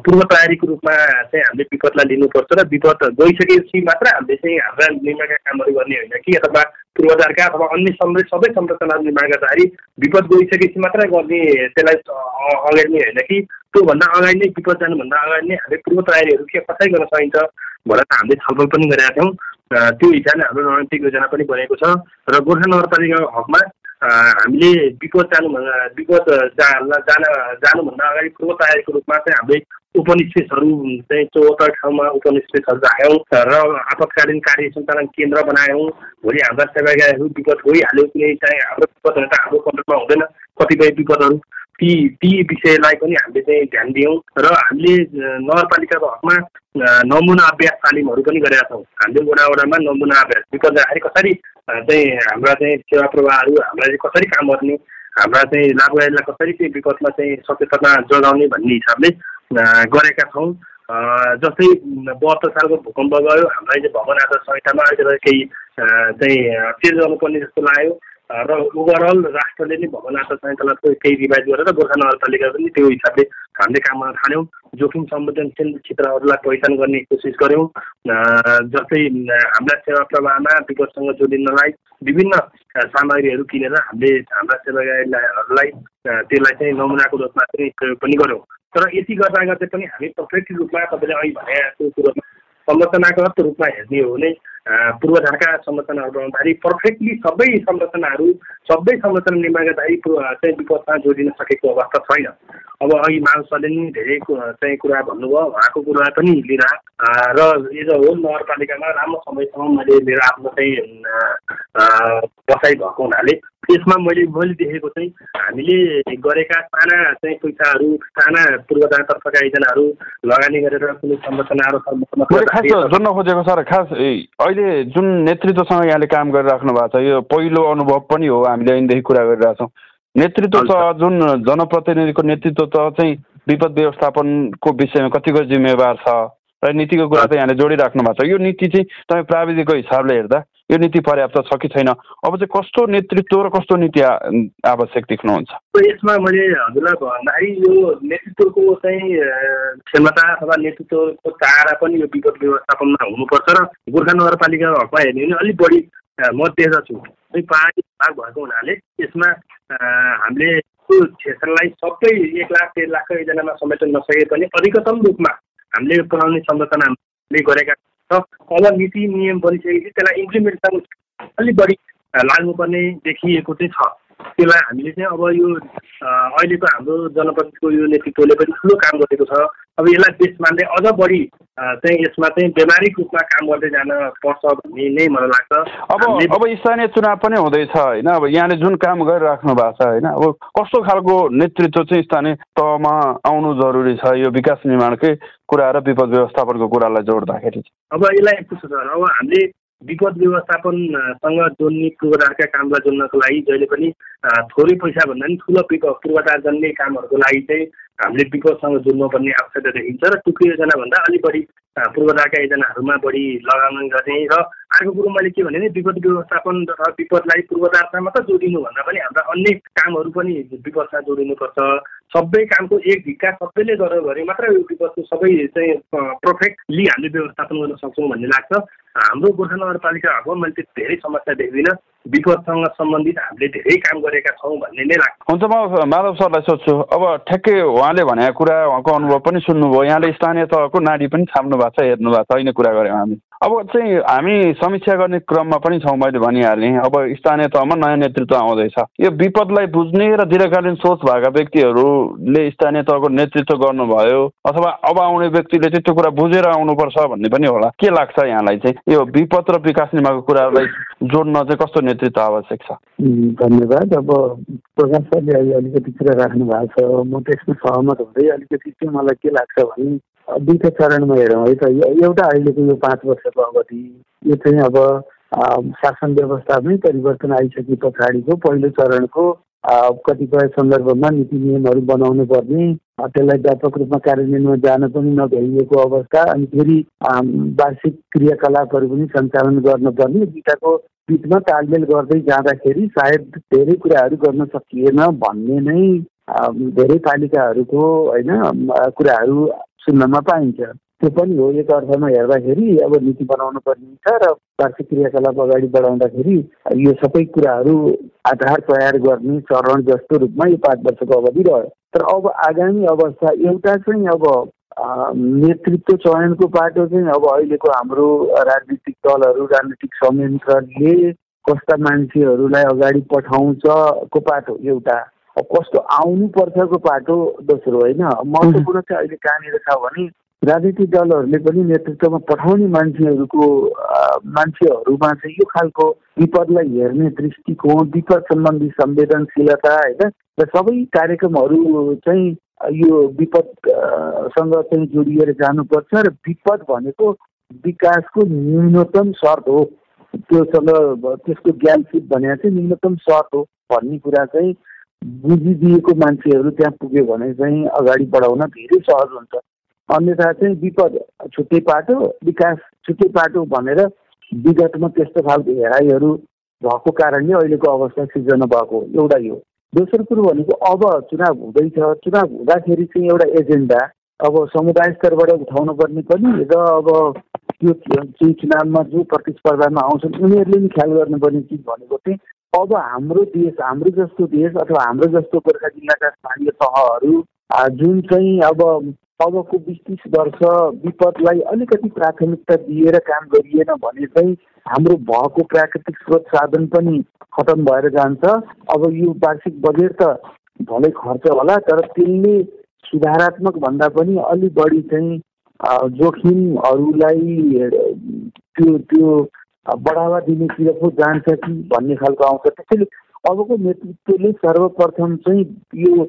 [SPEAKER 3] पूर्व तयारीको रूपमा चाहिँ हामीले विपदलाई लिनुपर्छ र विपद गइसकेपछि मात्र हामीले चाहिँ हाम्रा निर्माणका कामहरू गर्ने होइन कि अथवा पूर्वाधारका अथवा अन्य सबै सबै संरचना निर्माण गर्दाखेरि विपद गइसकेपछि मात्रै गर्ने त्यसलाई अगाडि होइन कि त्योभन्दा अगाडि नै विपद जानुभन्दा अगाडि नै हामीले पूर्व तयारीहरू के कसरी गर्न सकिन्छ भनेर हामीले छलफल पनि गरेका थियौँ। त्यो हिसाबले हाम्रो रणनीतिक योजना पनि बनेको छ र गोर्खा नगरपालिकाको हकमा हामीले विपद जानु विपद जा जान जानुभन्दा अगाडि पूर्व तयारीको रूपमा चाहिँ हामीले उपनिवेशहरू चाहिँ चौहत्तर ठाउँमा उपनिवेशहरू राख्यौँ र आपतकालीन कार्य सञ्चालन केन्द्र बनायौँ। भोलि हाम्रा सेवागारहरू विपद गइहाल्यो कुनै चाहिँ हाम्रो विपदहरू त हाम्रो कन्ट्रोलमा हुँदैन। कतिपय विपदहरू ती ती विषयलाई पनि हामीले चाहिँ ध्यान दियौँ र हामीले नगरपालिकाको हकमा नमुना अभ्यास तालिमहरू पनि गरेका छौँ। हामीले वडा वडामा नमुना अभ्यास विपद जाँदाखेरि कसरी चाहिँ हाम्रा चाहिँ सेवा प्रवाहहरू हाम्रा चाहिँ कसरी काम गर्ने हाम्रा चाहिँ लाभदायीलाई कसरी चाहिँ विपदमा चाहिँ सचेतना जोगाउने भन्ने हिसाबले गरेका छौँ। जस्तै बहत्तर सालको भूकम्प गयो हामीलाई चाहिँ भवन आधार संहितामा अहिले केही चाहिँ चेन्ज गर्नुपर्ने जस्तो लाग्यो। र ओभरअल राष्ट्रले नै भवन आधार संहितालाई केही रिभाइज गरेर गोर्खा नगरपालिका पनि त्यो हिसाबले हामीले काम गर्न थाल्यौँ जोखिम संवेदनशील क्षेत्रहरूलाई पहिचान गर्ने कोसिस गऱ्यौँ जस्तै हाम्रा सेवा प्रवाहमा विपदसँग जोडिनलाई विभिन्न सामग्रीहरू किनेर हामीले हाम्रा सेवाहरूलाई त्यसलाई चाहिँ नमुनाको रूपमा चाहिँ प्रयोग पनि गऱ्यौँ तर यति गर्दा गर्दै पनि हामी पर्फेक्ट रूपमा तपाईँले भनेको कुरोमा संरचनागत रूपमा हेर्ने हो भने पूर्वाधारका संरचनाहरू बनाउँदाखेरि पर्फेक्टली सबै संरचनाहरू सबै संरचना निर्माण गर्दाखेरि चाहिँ विपदमा जोडिन सकेको अवस्था छैन अब अघि मानसले नि धेरै चाहिँ कुरा भन्नुभयो उहाँको कुरा पनि लिएर र एज अ होल नगरपालिकामा राम्रो समयसम्म मैले मेरो आफ्नो चाहिँ बसाइ भएको हुनाले यसमा मैले मैले देखेको चाहिँ हामीले गरेका साना चाहिँ पैसाहरू साना पूर्वतातर्फका योजनाहरू लगानी गरेर कुनै संरचनाहरू
[SPEAKER 5] जोड्न खोजेको सर खास अहिले जुन नेतृत्वसँग यहाँले काम गरिराख्नु भएको छ यो पहिलो अनुभव पनि हो हामीले ऐनदेखि कुरा गरिरहेछौँ नेतृत्व त जुन जनप्रतिनिधिको नेतृत्व त चाहिँ विपद व्यवस्थापनको विषयमा कतिको जिम्मेवार छ र नीतिको कुरा चाहिँ यहाँले जोडिराख्नु भएको छ। यो नीति चाहिँ तपाईँ प्राविधिकको हिसाबले हेर्दा यो नीति पर्याप्त छ कि छैन? अब चाहिँ कस्तो नेतृत्व र कस्तो नीति आवश्यक देख्नुहुन्छ?
[SPEAKER 3] यसमा मैले हजुरलाई भन्दाखेरि यो नेतृत्वको चाहिँ क्षमता अथवा नेतृत्वको चारा पनि यो विपद व्यवस्थापनमा हुनुपर्छ र गोर्खा नगरपालिकाको हकमा हेर्ने भने अलिक बढी म देख्दछु पहाडी भाग भएको हुनाले यसमा हामीले त्यो क्षेत्रलाई सबै एक लाख डेढ लाखको योजनामा समेट्न नसके पनि अधिकतम रूपमा हामीले पुऱ्याउने संरचनाले गरेका छ अब नीति नियम बनिसकेपछि त्यसलाई इम्प्लिमेन्ट अलिक बढी लाग्नुपर्ने देखिएको चाहिँ छ। त्यसलाई हामीले चाहिँ अब यो अहिलेको हाम्रो जनप्रतिनिधिको यो नेतृत्वले पनि ठुलो काम गरेको छ। अब यसलाई देश मान्दै अझ बढी चाहिँ यसमा चाहिँ व्यावहारिक रूपमा काम गर्दै जान पर्छ भन्ने नै मलाई लाग्छ।
[SPEAKER 5] अब अब स्थानीय चुनाव पनि हुँदैछ होइन? अब यहाँले जुन काम गरिराख्नु भएको छ होइन? अब कस्तो खालको नेतृत्व चाहिँ स्थानीय तहमा आउनु जरुरी छ यो विकास निर्माणकै कुरा र विपद व्यवस्थापनको कुरालाई जोड्दाखेरि?
[SPEAKER 3] अब यसलाई यस्तो छ अब हामीले विपद व्यवस्थापनसँग जोड्ने पूर्वाधारका कामलाई जोड्नको लागि जहिले पनि थोरै पैसा भन्दा पनि ठुलो पूर्वाधार जन्ने कामहरूको लागि चाहिँ हामीले विपदसँग जोड्नुपर्ने आवश्यकता देखिन्छ र टुक्री योजनाभन्दा अलिक बढी पूर्वाधारका योजनाहरूमा बढी लगानी गर्ने र अर्को कुरो मैले के भने विपद व्यवस्थापन र विपदलाई पूर्वाधारसँग मात्र जोडिनु भन्दा पनि हाम्रा अन्य कामहरू पनि विपदसँग जोडिनुपर्छ। सबै कामको एक ढिक्का सबैले गर्यो भने मात्र यो विपदको सबै चाहिँ पर्फेक्टली हामीले व्यवस्थापन गर्न सक्छौँ भन्ने लाग्छ। हाम्रो गोर्खा नगरपालिकाहरूको मैले त्यो धेरै समस्या देख्दिनँ। विपदसँग सम्बन्धित हामीले धेरै काम गरेका छौँ भन्ने नै लाग्छ।
[SPEAKER 5] हुन्छ म माधव सरलाई सोध्छु। अब ठ्याक्कै उहाँले भनेको कुरा उहाँको अनुभव पनि सुन्नुभयो। यहाँले स्थानीय तहको नाडी पनि छाप्नु भएको छ हेर्नु भएको छ। होइन कुरा गऱ्यौँ हामी। अब चाहिँ हामी समीक्षा गर्ने क्रममा पनि छौँ मैले भनिहालेँ। अब स्थानीय तहमा नयाँ नेतृत्व आउँदैछ। यो विपदलाई बुझ्ने र दीर्घकालीन सोच भएका व्यक्तिहरूले स्थानीय तहको नेतृत्व गर्नुभयो अथवा अब आउने व्यक्तिले चाहिँ त्यो कुरा बुझेर आउनुपर्छ भन्ने पनि होला। के लाग्छ यहाँलाई चाहिँ? यो विपद र विकास निमाको कुरालाई जोड्न चाहिँ कस्तो नेतृत्व आवश्यक छ?
[SPEAKER 4] धन्यवाद। अब प्रकाश सरले अहिले अलिकति कुरा राख्नु भएको छ। म त्यसमा सहमत हुँदै अलिकति चाहिँ मलाई के लाग्छ भने दुईवटा चरणमा हेरौँ है त। एउटा अहिलेको यो पाँच वर्षको अवधि यो चाहिँ अब शासन व्यवस्थामै परिवर्तन आइसके पछाडिको पहिलो चरणको कतिपय सन्दर्भमा नीति नियमहरू बनाउनु पर्ने त्यसलाई व्यापक रूपमा कार्यान्वयनमा जान पनि नभ्याइएको अवस्था अनि फेरि वार्षिक क्रियाकलापहरू पनि सञ्चालन गर्नुपर्ने दुइटाको बिचमा तालमेल गर्दै जाँदाखेरि सायद धेरै कुराहरू गर्न सकिएन भन्ने नै धेरै पालिकाहरूको होइन कुराहरू सुन्नमा पाइन्छ। त्यो पनि हो एक अर्थमा हेर्दाखेरि अब नीति बनाउनु पर्ने छ र वार्षिक क्रियाकलाप अगाडि बढाउँदाखेरि यो सबै कुराहरू आधार तयार गर्ने चरण जस्तो रूपमा यो पाँच वर्षको अवधि रह्यो। तर अब आगामी अवस्था एउटा चाहिँ अब नेतृत्व चयनको पाटो चाहिँ अब अहिलेको हाम्रो राजनीतिक दलहरू राजनीतिक संयन्त्रले कस्ता मान्छेहरूलाई अगाडि पठाउँछको पाटो एउटा। कस्तो आउनुपर्छको पाटो दोस्रो होइन। महत्त्वपूर्ण चाहिँ अहिले कहाँनिर छ भने राजनीतिक दलहरूले पनि नेतृत्वमा पठाउने मान्छेहरूको मान्छेहरूमा चाहिँ यो खालको विपदलाई हेर्ने दृष्टिकोण विपद सम्बन्धी संवेदनशीलता होइन र सबै कार्यक्रमहरू चाहिँ यो विपदसँग चाहिँ जोडिएर जानुपर्छ र विपद भनेको विकासको न्यूनतम शर्त हो। त्योसँग त्यसको ज्ञानसित भने चाहिँ न्यूनतम शर्त हो भन्ने कुरा चाहिँ बुझिदिएको मान्छेहरू त्यहाँ पुग्यो भने चाहिँ अगाडि बढाउन धेरै सहज हुन्छ। अन्यथा चाहिँ विपद छुट्टै पाटो विकास छुट्टै पाटो भनेर विगतमा त्यस्तो खालको हेराइहरू भएको कारणले अहिलेको अवस्था सिर्जना भएको एउटा यो दोस्रो कुरो भनेको अब चुनाव हुँदैछ चुनाव हुँदाखेरि चाहिँ एउटा एजेन्डा अब समुदाय स्तरबाट उठाउनु पर्ने पनि र अब त्यो चाहिँ चुनावमा जो प्रतिस्पर्धामा आउँछन् उनीहरूले पनि ख्याल गर्नुपर्ने चिज भनेको चाहिँ अब हाम्रो देश हाम्रो जस्तो देश अथवा हाम्रो जस्तो गोर्खा जिल्लाका स्थानीय तहहरू जुन चाहिँ अब अबको बिस तिस वर्ष विपदलाई अलिकति प्राथमिकता दिएर काम गरिएन भने चाहिँ हाम्रो भएको प्राकृतिक स्रोत साधन पनि खतम भएर जान्छ। अब यो वार्षिक बजेट त भलै खर्च होला तर त्यसले सुधारात्मक भन्दा पनि अलिक बढी चाहिँ जोखिमहरूलाई त्यो त्यो बढावा दिनेतिर पो जान्छ कि भन्ने खालको आउँछ। त्यसैले अबको नेतृत्वले सर्वप्रथम चाहिँ यो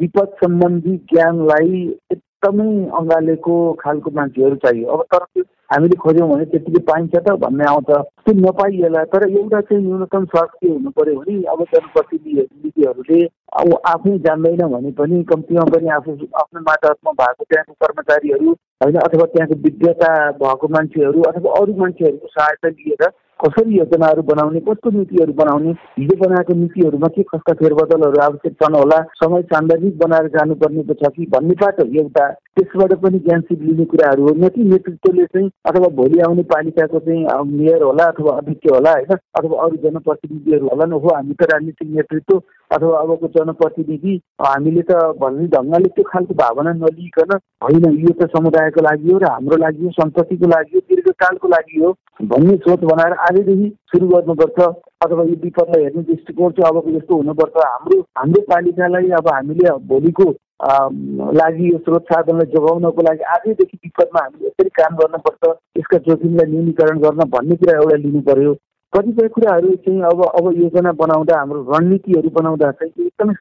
[SPEAKER 4] विपद सम्बन्धी ज्ञानलाई एकदमै अँगालेको खालको मान्छेहरू चाहियो। अब तर हामीले खोज्यौँ भने त्यतिकै पाइन्छ त भन्ने आउँछ। त्यो नपाइएला तर एउटा चाहिँ न्यूनतम शर्त के हुनु पऱ्यो भने अब जनप्रतिनिधिहरूले अब आफै जान्दैन भने पनि कम्तीमा पनि आफू आफ्नो मातहतमा भएको त्यहाँको कर्मचारीहरू होइन अथवा त्यहाँको विज्ञता भएको मान्छेहरू अथवा अरू मान्छेहरूको सहायता लिएर कसरी योजनाहरू बनाउने कस्तो नीतिहरू बनाउने हिजो बनाएको नीतिहरूमा के कस्ता फेरबदलहरू आवश्यक छन् होला समय सान्दर्भिक बनाएर जानुपर्ने छ कि भन्ने बाटो एउटा त्यसबाट पनि ज्ञानसिप लिने कुराहरू हो। न कि नेतृत्वले चाहिँ अथवा भोलि आउने पालिकाको चाहिँ मेयर होला अथवा अध्यक्ष होला होइन? अथवा अरू जनप्रतिनिधिहरू होला न हो हामी त राजनीतिक नेतृत्व अथवा अबको जनप्रतिनिधि हामीले त भन्ने ढङ्गले त्यो खालको भावना नलिकन होइन यो त समुदायको लागि हो र हाम्रो लागि हो सन्ततिको लागि हो दीर्घकालको लागि हो। भन्ने सोच बनाएर आजदेखि सुरु गर्नुपर्छ अथवा यो विपदलाई हेर्ने दृष्टिकोण चाहिँ अबको यस्तो हुनुपर्छ। हाम्रो हाम्रो पालिकालाई अब हामीले भोलिको लागि यो स्रोत साधनलाई जोगाउनको लागि आजैदेखि विपदमा हामीले यसरी काम गर्नुपर्छ। यसका जोखिमलाई न्यूनीकरण गर्न भन्ने कुरा एउटा लिनु पर्यो। कतिपय कुराहरू चाहिँ अब अब योजना बनाउँदा हाम्रो रणनीतिहरू बनाउँदा चाहिँ एकदमै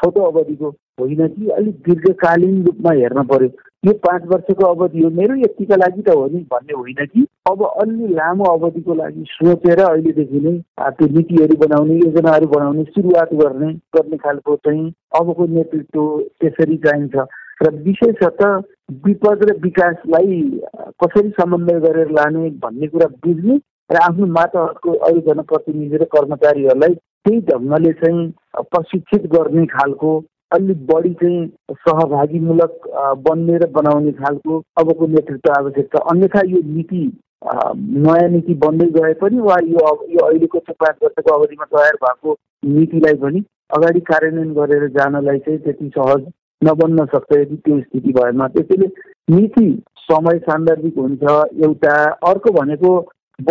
[SPEAKER 4] छोटो अवधिको होइन कि अलिक दीर्घकालीन रूपमा हेर्न पर्यो। यो पाँच वर्षको अवधि हो। मेरो यतिका लागि त हो नि भन्ने होइन कि। अब अलि लामो अवधिको लागि सोचेर अहिलेदेखि नै त्यो नीतिहरू बनाउने योजनाहरू बनाउने सुरुवात गर्ने गर्ने खालको चाहिँ अबको नेतृत्व त्यसरी चाहिन्छ। र विशेषतः विपद र विकासलाई कसरी समन्वय गरेर लाने भन्ने कुरा बुझ्ने र आफ्नो माताहरूको अरू जनप्रतिनिधि र कर्मचारीहरूलाई त्यही ढङ्गले चाहिँ प्रशिक्षित गर्ने खालको अलिक बढी चाहिँ सहभागीमूलक बन्ने र बनाउने खालको अबको नेतृत्व आवश्यक छ अन्यथा यो नीति नयाँ नीति बन्दै गए पनि वा यो यो अहिलेको चाहिँ पाँच वर्षको अवधिमा तयार भएको नीतिलाई पनि अगाडि कार्यान्वयन गरेर जानलाई चाहिँ त्यति सहज नबन्न सक्छ यदि त्यो स्थिति भएमा। त्यसैले नीति समय सान्दर्भिक हुन्छ। एउटा अर्को भनेको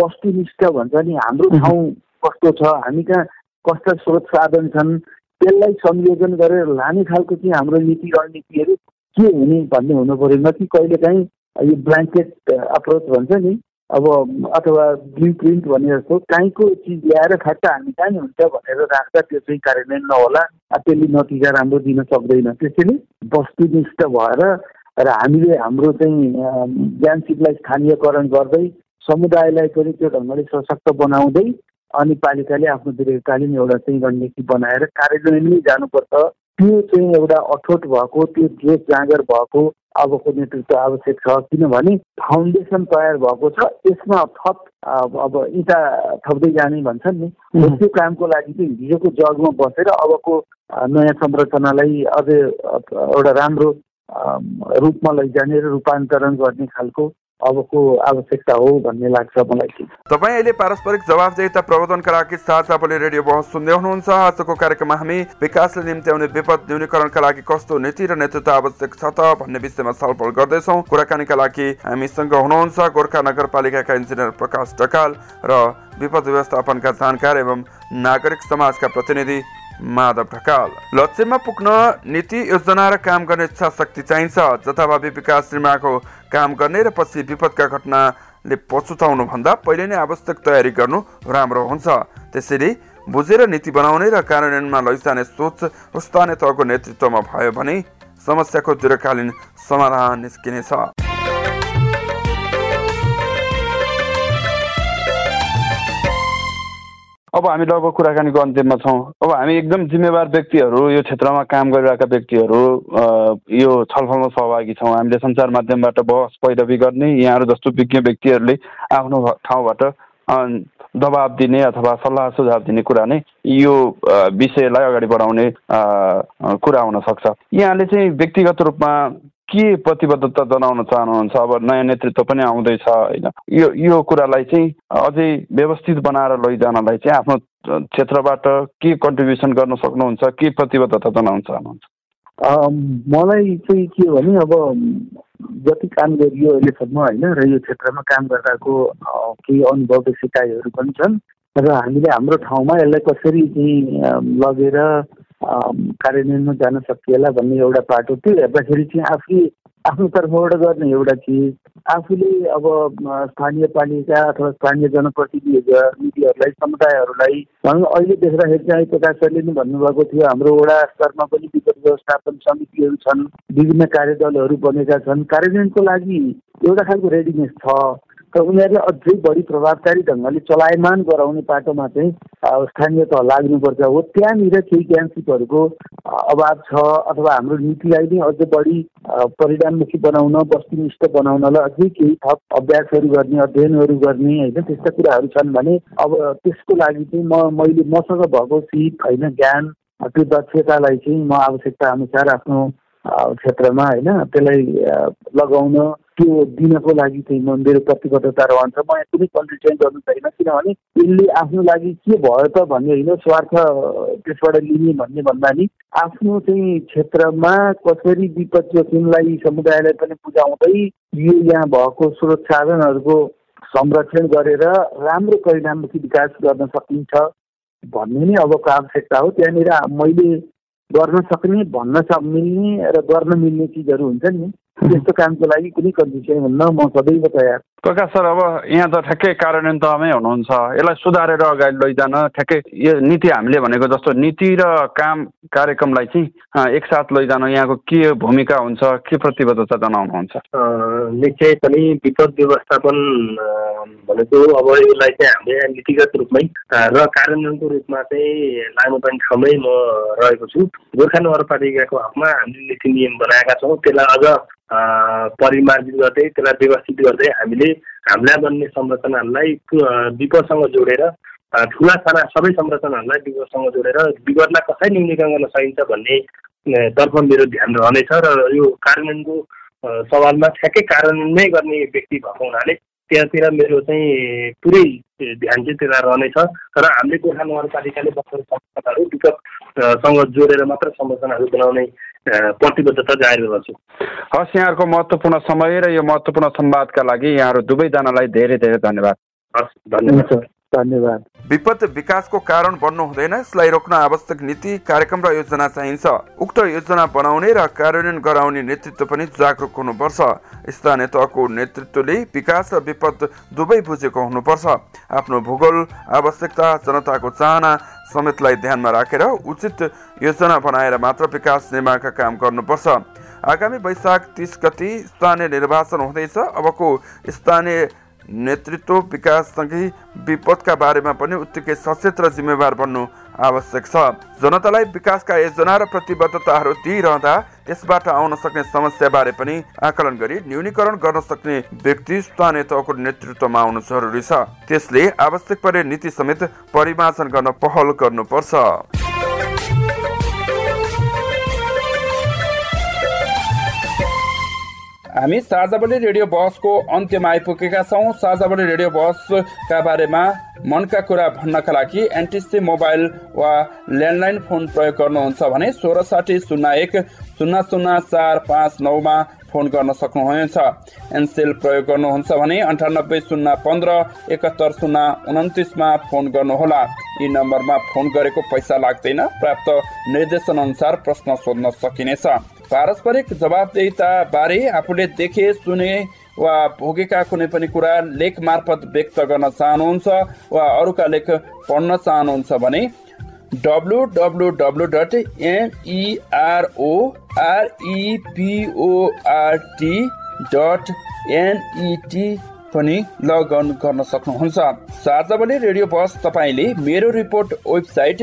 [SPEAKER 4] वस्तुनिष्ठ भन्छ नि हाम्रो ठाउँ कस्तो छ? हामी कहाँ कस्ता स्रोत साधन छन्? त्यसलाई संयोजन गरेर लाने खालको चाहिँ हाम्रो नीति रणनीतिहरू के हुने भन्ने हुनु पऱ्यो न कि कहिलेकाहीँ यो ब्ल्याङ्केट अप्रोच भन्छ नि अब अथवा ब्लु प्रिन्ट भने जस्तो काहीँको चिज ल्याएर ठ्याक्क हामी कहाँ हुन्छ भनेर राख्दा त्यो चाहिँ कार्यान्वयन नहोला त्यसले नतिजा राम्रो दिन सक्दैन। त्यसैले वस्तुनिष्ठ भएर र हामीले हाम्रो चाहिँ ज्ञानसिपलाई स्थानीयकरण गर्दै समुदायलाई पनि त्यो ढङ्गले सशक्त बनाउँदै अनि पालिकाले आफ्नो दीर्घकालीन एउटा चाहिँ रणनीति बनाएर कार्यान्वयनमै जानुपर्छ। त्यो चाहिँ एउटा अठोट भएको त्यो जोस जाँगर भएको अबको नेतृत्व आवश्यक छ। किनभने फाउन्डेसन तयार भएको छ। यसमा थप अब इँटा थप्दै जाने भन्छन् नि। त्यो कामको लागि चाहिँ हिजोको जगमा बसेर अबको नयाँ संरचनालाई अझै एउटा राम्रो रूपमा लैजाने र रूपान्तरण गर्ने खालको अबको आवश्यकता हो भन्ने लाग्छ मलाई
[SPEAKER 1] तपाईँ अहिले पारस्परिक जवाबदेता प्रबन्धनका लागि साझा बोली रेडियो बहस सुन्दै हुनुहुन्छ। आजको कार्यक्रममा हामी विकासले निम्ति आउने विपद न्यूनीकरणका लागि कस्तो नीति र नेतृत्व आवश्यक छ त भन्ने विषयमा छलफल गर्दैछौँ। कुराकानीका लागि हामीसँग हुनुहुन्छ गोर्खा नगरपालिकाका इन्जिनियर प्रकाश ढकाल र विपद व्यवस्थापनका जानकार एवं नागरिक समाजका प्रतिनिधि माधव ढकाल। लक्ष्यमा पुग्न नीति योजना र काम गर्ने इच्छा शक्ति चाहिन्छ। जथाभावी विकास निर्माणको काम गर्ने र पछि विपदका घटनाले पछुताउनु भन्दा पहिले नै आवश्यक तयारी गर्नु राम्रो हुन्छ। त्यसैले बुझेर नीति बनाउने र कार्यान्वयनमा लैजाने सोच स्थानीय तहको नेतृत्वमा भयो भने समस्याको दीर्घकालीन समाधान निस्किनेछ।
[SPEAKER 5] अब हामी लगभग कुराकानीको अन्त्यमा छौँ। अब हामी एकदम जिम्मेवार व्यक्तिहरू यो क्षेत्रमा काम गरिरहेका व्यक्तिहरू यो छलफलमा सहभागी छौँ। हामीले सञ्चार माध्यमबाट बहस पैरवी गर्ने यहाँहरू जस्तो विज्ञ व्यक्तिहरूले आफ्नो ठाउँबाट दबाब दिने अथवा सल्लाह सुझाव दिने कुरा नै यो विषयलाई अगाडि बढाउने कुरा हुन सक्छ। यहाँले चाहिँ व्यक्तिगत रूपमा के प्रतिबद्धता जनाउन चाहनुहुन्छ? अब नयाँ नेतृत्व पनि आउँदैछ होइन? यो यो कुरालाई चाहिँ अझै व्यवस्थित बनाएर लैजानलाई चाहिँ आफ्नो क्षेत्रबाट के कन्ट्रिब्युसन गर्न सक्नुहुन्छ? के प्रतिबद्धता जनाउन चाहनुहुन्छ?
[SPEAKER 4] मलाई चाहिँ के भने अब जति काम गरियो अहिलेसम्म होइन? र यो क्षेत्रमा काम गर्दाको केही अनुभव सिकाइहरू पनि छन्। र हामीले हाम्रो ठाउँमा यसलाई कसरी चाहिँ लगेर कार्यान्वयनमा जान सकिएला भन्ने एउटा पाटो त्यो हेर्दाखेरि चाहिँ आफूले आफ्नो तर्फबाट गर्ने एउटा चिज। आफूले अब स्थानीय पालिका अथवा स्थानीय जनप्रतिनिधिहरूलाई समुदायहरूलाई अहिले देख्दाखेरि चाहिँ प्रकाश सरले नै भन्नुभएको थियो हाम्रो वडा स्तरमा पनि विपद व्यवस्थापन समितिहरू छन् विभिन्न कार्यदलहरू बनेका छन्। कार्यान्वयनको लागि एउटा खालको रेडिनेस छ। र उनीहरूले अझै बढी प्रभावकारी ढङ्गले चलायमान गराउने बाटोमा चाहिँ स्थानीय तह लाग्नुपर्छ हो। त्यहाँनिर केही ज्ञानसिपहरूको अभाव छ अथवा हाम्रो नीतिलाई नै अझै बढी परिणाममुखी बनाउन वस्तुनिष्ठ बनाउनलाई अझै केही थप अभ्यासहरू गर्ने अध्ययनहरू गर्ने होइन त्यस्ता कुराहरू छन् भने अब त्यसको लागि चाहिँ म मैले मसँग भएको सिप होइन ज्ञान त्यो दक्षतालाई चाहिँ म आवश्यकता अनुसार आफ्नो क्षेत्रमा होइन त्यसलाई लगाउन त्यो दिनको लागि चाहिँ म मेरो प्रतिबद्धता रहन्छ। म यहाँ कुनै कन्ट्री चेन्ज गर्नु छैन किनभने यसले आफ्नो लागि के भयो त भन्ने होइन स्वार्थ त्यसबाट लिने भन्ने भन्दा नि आफ्नो चाहिँ क्षेत्रमा कसरी विपद जोखिमलाई समुदायलाई पनि बुझाउँदै यो यहाँ भएको स्रोत साधनहरूको संरक्षण गरेर राम्रो परिणाममुखी विकास गर्न सकिन्छ भन्ने नै अबको आवश्यकता हो। त्यहाँनिर मैले गर्न सक्ने भन्न मिल्ने र गर्न मिल्ने चिजहरू हुन्छन् नि। त्यस्तो कामको लागि कुनै कन्डिसन हुन्न म सदैव तयार।
[SPEAKER 5] प्रकाश सर अब यहाँ त ठ्याक्कै कार्यान्वयन तहमै हुनुहुन्छ। यसलाई सुधारेर अगाडि लैजान ठ्याक्कै यो नीति हामीले भनेको जस्तो नीति र काम कार्यक्रमलाई चाहिँ एकसाथ लैजान यहाँको के भूमिका हुन्छ के प्रतिबद्धता जनाउनुहुन्छ?
[SPEAKER 3] निश्चय पनि विपद व्यवस्थापन भनेको अब यसलाई चाहिँ हामीले नीतिगत रूपमै र कार्यान्वयनको रूपमा चाहिँ लाग्नुपर्ने ठाउँमै म रहेको छु। गोर्खा नगरपालिकाको हकमा हामीले नीति नियम बनाएका छौँ। त्यसलाई अझ परिमार्जित गर्दै त्यसलाई व्यवस्थित गर्दै हामीले हामीलाई बन्ने संरचनाहरूलाई विपदसँग जोडेर ठुला साना सबै संरचनाहरूलाई विगतसँग जोडेर विगतलाई कसरी न्यूनीकरण गर्न सकिन्छ भन्ने तर्फ मेरो ध्यान रहनेछ र यो कार्यान्वयनको सवालमा ठ्याक्कै कार्यान्वयन गर्ने व्यक्ति भएको हुनाले त्यहाँतिर मेरो चाहिँ पुरै ध्यान चाहिँ त्यसलाई रहनेछ र हामीले गोर्खा नगरपालिकाले बसेर संस्थाहरू विगतसँग जोडेर मात्र संरचनाहरू बनाउने प्रतिबद्धता जारी गर्छु।
[SPEAKER 7] हस् यहाँहरूको महत्त्वपूर्ण समय र यो महत्त्वपूर्ण संवादका लागि यहाँहरू दुवैजनालाई धेरै धेरै धन्यवाद।
[SPEAKER 3] हस् धन्यवाद। धन्यवाद।
[SPEAKER 1] विपद विकासको कारण बन्नु हुँदैन यसलाई रोक्न आवश्यक नीति कार्यक्रम र योजना चाहिन्छ। उक्त योजना बनाउने र कार्यान्वयन गराउने नेतृत्व पनि जागरुक हुनुपर्छ। स्थानीय तहको नेतृत्वले विकास र विपद दुवै बुझेको हुनुपर्छ। आफ्नो भूगोल आवश्यकता जनताको चाहना समेतलाई ध्यानमा राखेर उचित योजना बनाएर मात्र विकास निर्माणका काम गर्नुपर्छ। आगामी वैशाख तिस गति स्थानीय निर्वाचन हुँदैछ। अबको स्थानीय नेतृत्व विकाससँगै विपदका बारेमा पनि उत्तिकै सचेत र जिम्मेवार बन्नु आवश्यक छ। जनतालाई विकासका योजना र प्रतिबद्धताहरू दिइरहँदा त्यसबाट आउन सक्ने समस्याबारे पनि आकलन गरी न्यूनीकरण गर्न सक्ने व्यक्ति स्थानीय तहको नेतृत्वमा आउनु जरुरी छ। त्यसले आवश्यक परे नीति समेत परिमार्जन गर्न पहल गर्नुपर्छ।
[SPEAKER 7] हामी साझाबडी रेडियो बहसको अन्त्यमा आइपुगेका छौँ। साझाबडी रेडियो बहसका बारेमा मनका कुरा भन्नका लागि एनटिसी मोबाइल वा ल्यान्डलाइन फोन प्रयोग गर्नुहुन्छ भने सोह्र साठी शून्य एक शून्य शून्य चार पाँच नौमा फोन गर्न सक्नुहुनेछ। एनसेल प्रयोग गर्नुहुन्छ भने अन्ठानब्बे शून्य पन्ध्र एकहत्तर शून्य उन्तिसमा फोन गर्नुहोला। यी नम्बरमा फोन गरेको पैसा लाग्दैन। प्राप्त निर्देशन अनुसार प्रश्न सोध्न सकिनेछ। पारस्परिक जवाबदेता बारे आफूले देखे सुने वा भोगेका कुनै पनि कुरा लेख मार्फत व्यक्त गर्न चाहनुहुन्छ वा अरूका लेख पढ्न चाहनुहुन्छ भने W W W dot MEROREPORT dot N E T पनि लगअन गर्न सक्नुहुन्छ। साझावली रेडियो बस तपाईँले मेरो रिपोर्ट वेबसाइट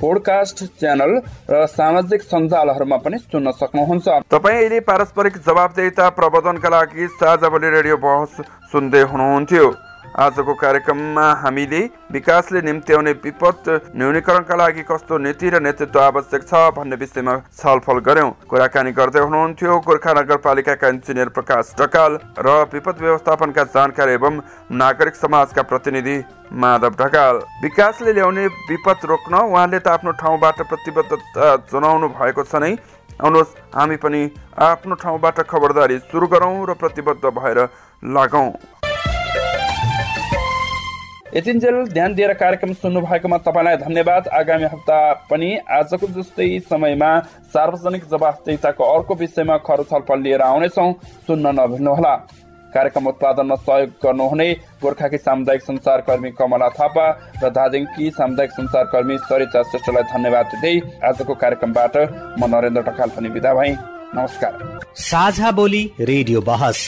[SPEAKER 7] पोडकास्ट च्यानल र सामाजिक सञ्जालहरूमा पनि सुन्न सक्नुहुन्छ।
[SPEAKER 1] तपाईँ अहिले पारस्परिक जवाबदेता प्रबन्धनका लागि साझावली रेडियो बहस सुन्दै हुनुहुन्थ्यो। आजको कार्यक्रममा हामीले विकासले निम्त्याउने विपद न्यूनीकरणका लागि कस्तो नीति र नेतृत्व आवश्यक छ भन्ने विषयमा छलफल गर्यौं कुराकानी गर्दै हुनुहुन्थ्यो गोर्खा नगरपालिकाका इन्जिनियर प्रकाश ढकाल र विपद व्यवस्थापनका जानकारी एवं नागरिक समाजका प्रतिनिधि माधव ढकाल। विकासले ल्याउने विपद रोक्न उहाँले त आफ्नो ठाउँबाट प्रतिबद्धता जनाउनु भएको छ नै। आउनुहोस् हामी पनि आफ्नो ठाउँबाट खबरदारी सुरु गरौँ र प्रतिबद्ध भएर लागौँ।
[SPEAKER 7] यतिन्जेल ध्यान दिएर कार्यक्रम सुन्नु भएकोमा तपाईँलाई धन्यवाद। आगामी हप्ता पनि आजको जस्तै समयमा सार्वजनिक जवाफदेताको अर्को विषयमा खर छलफल लिएर आउनेछौँ। सुन्न नभुल्नुहोला। कार्यक्रम उत्पादनमा सहयोग गर्नुहुने गोर्खाकी सामुदायिक सञ्चारकर्मी कमला थापा र दार्जिलिङकी सामुदायिक सञ्चारकर्मी सरिता श्रेष्ठलाई धन्यवाद दिँदै आजको कार्यक्रमबाट म नरेन्द्र ढकाल पनि विदा भएँ। नमस्कार।
[SPEAKER 8] साझा बोली रेडियो बहस।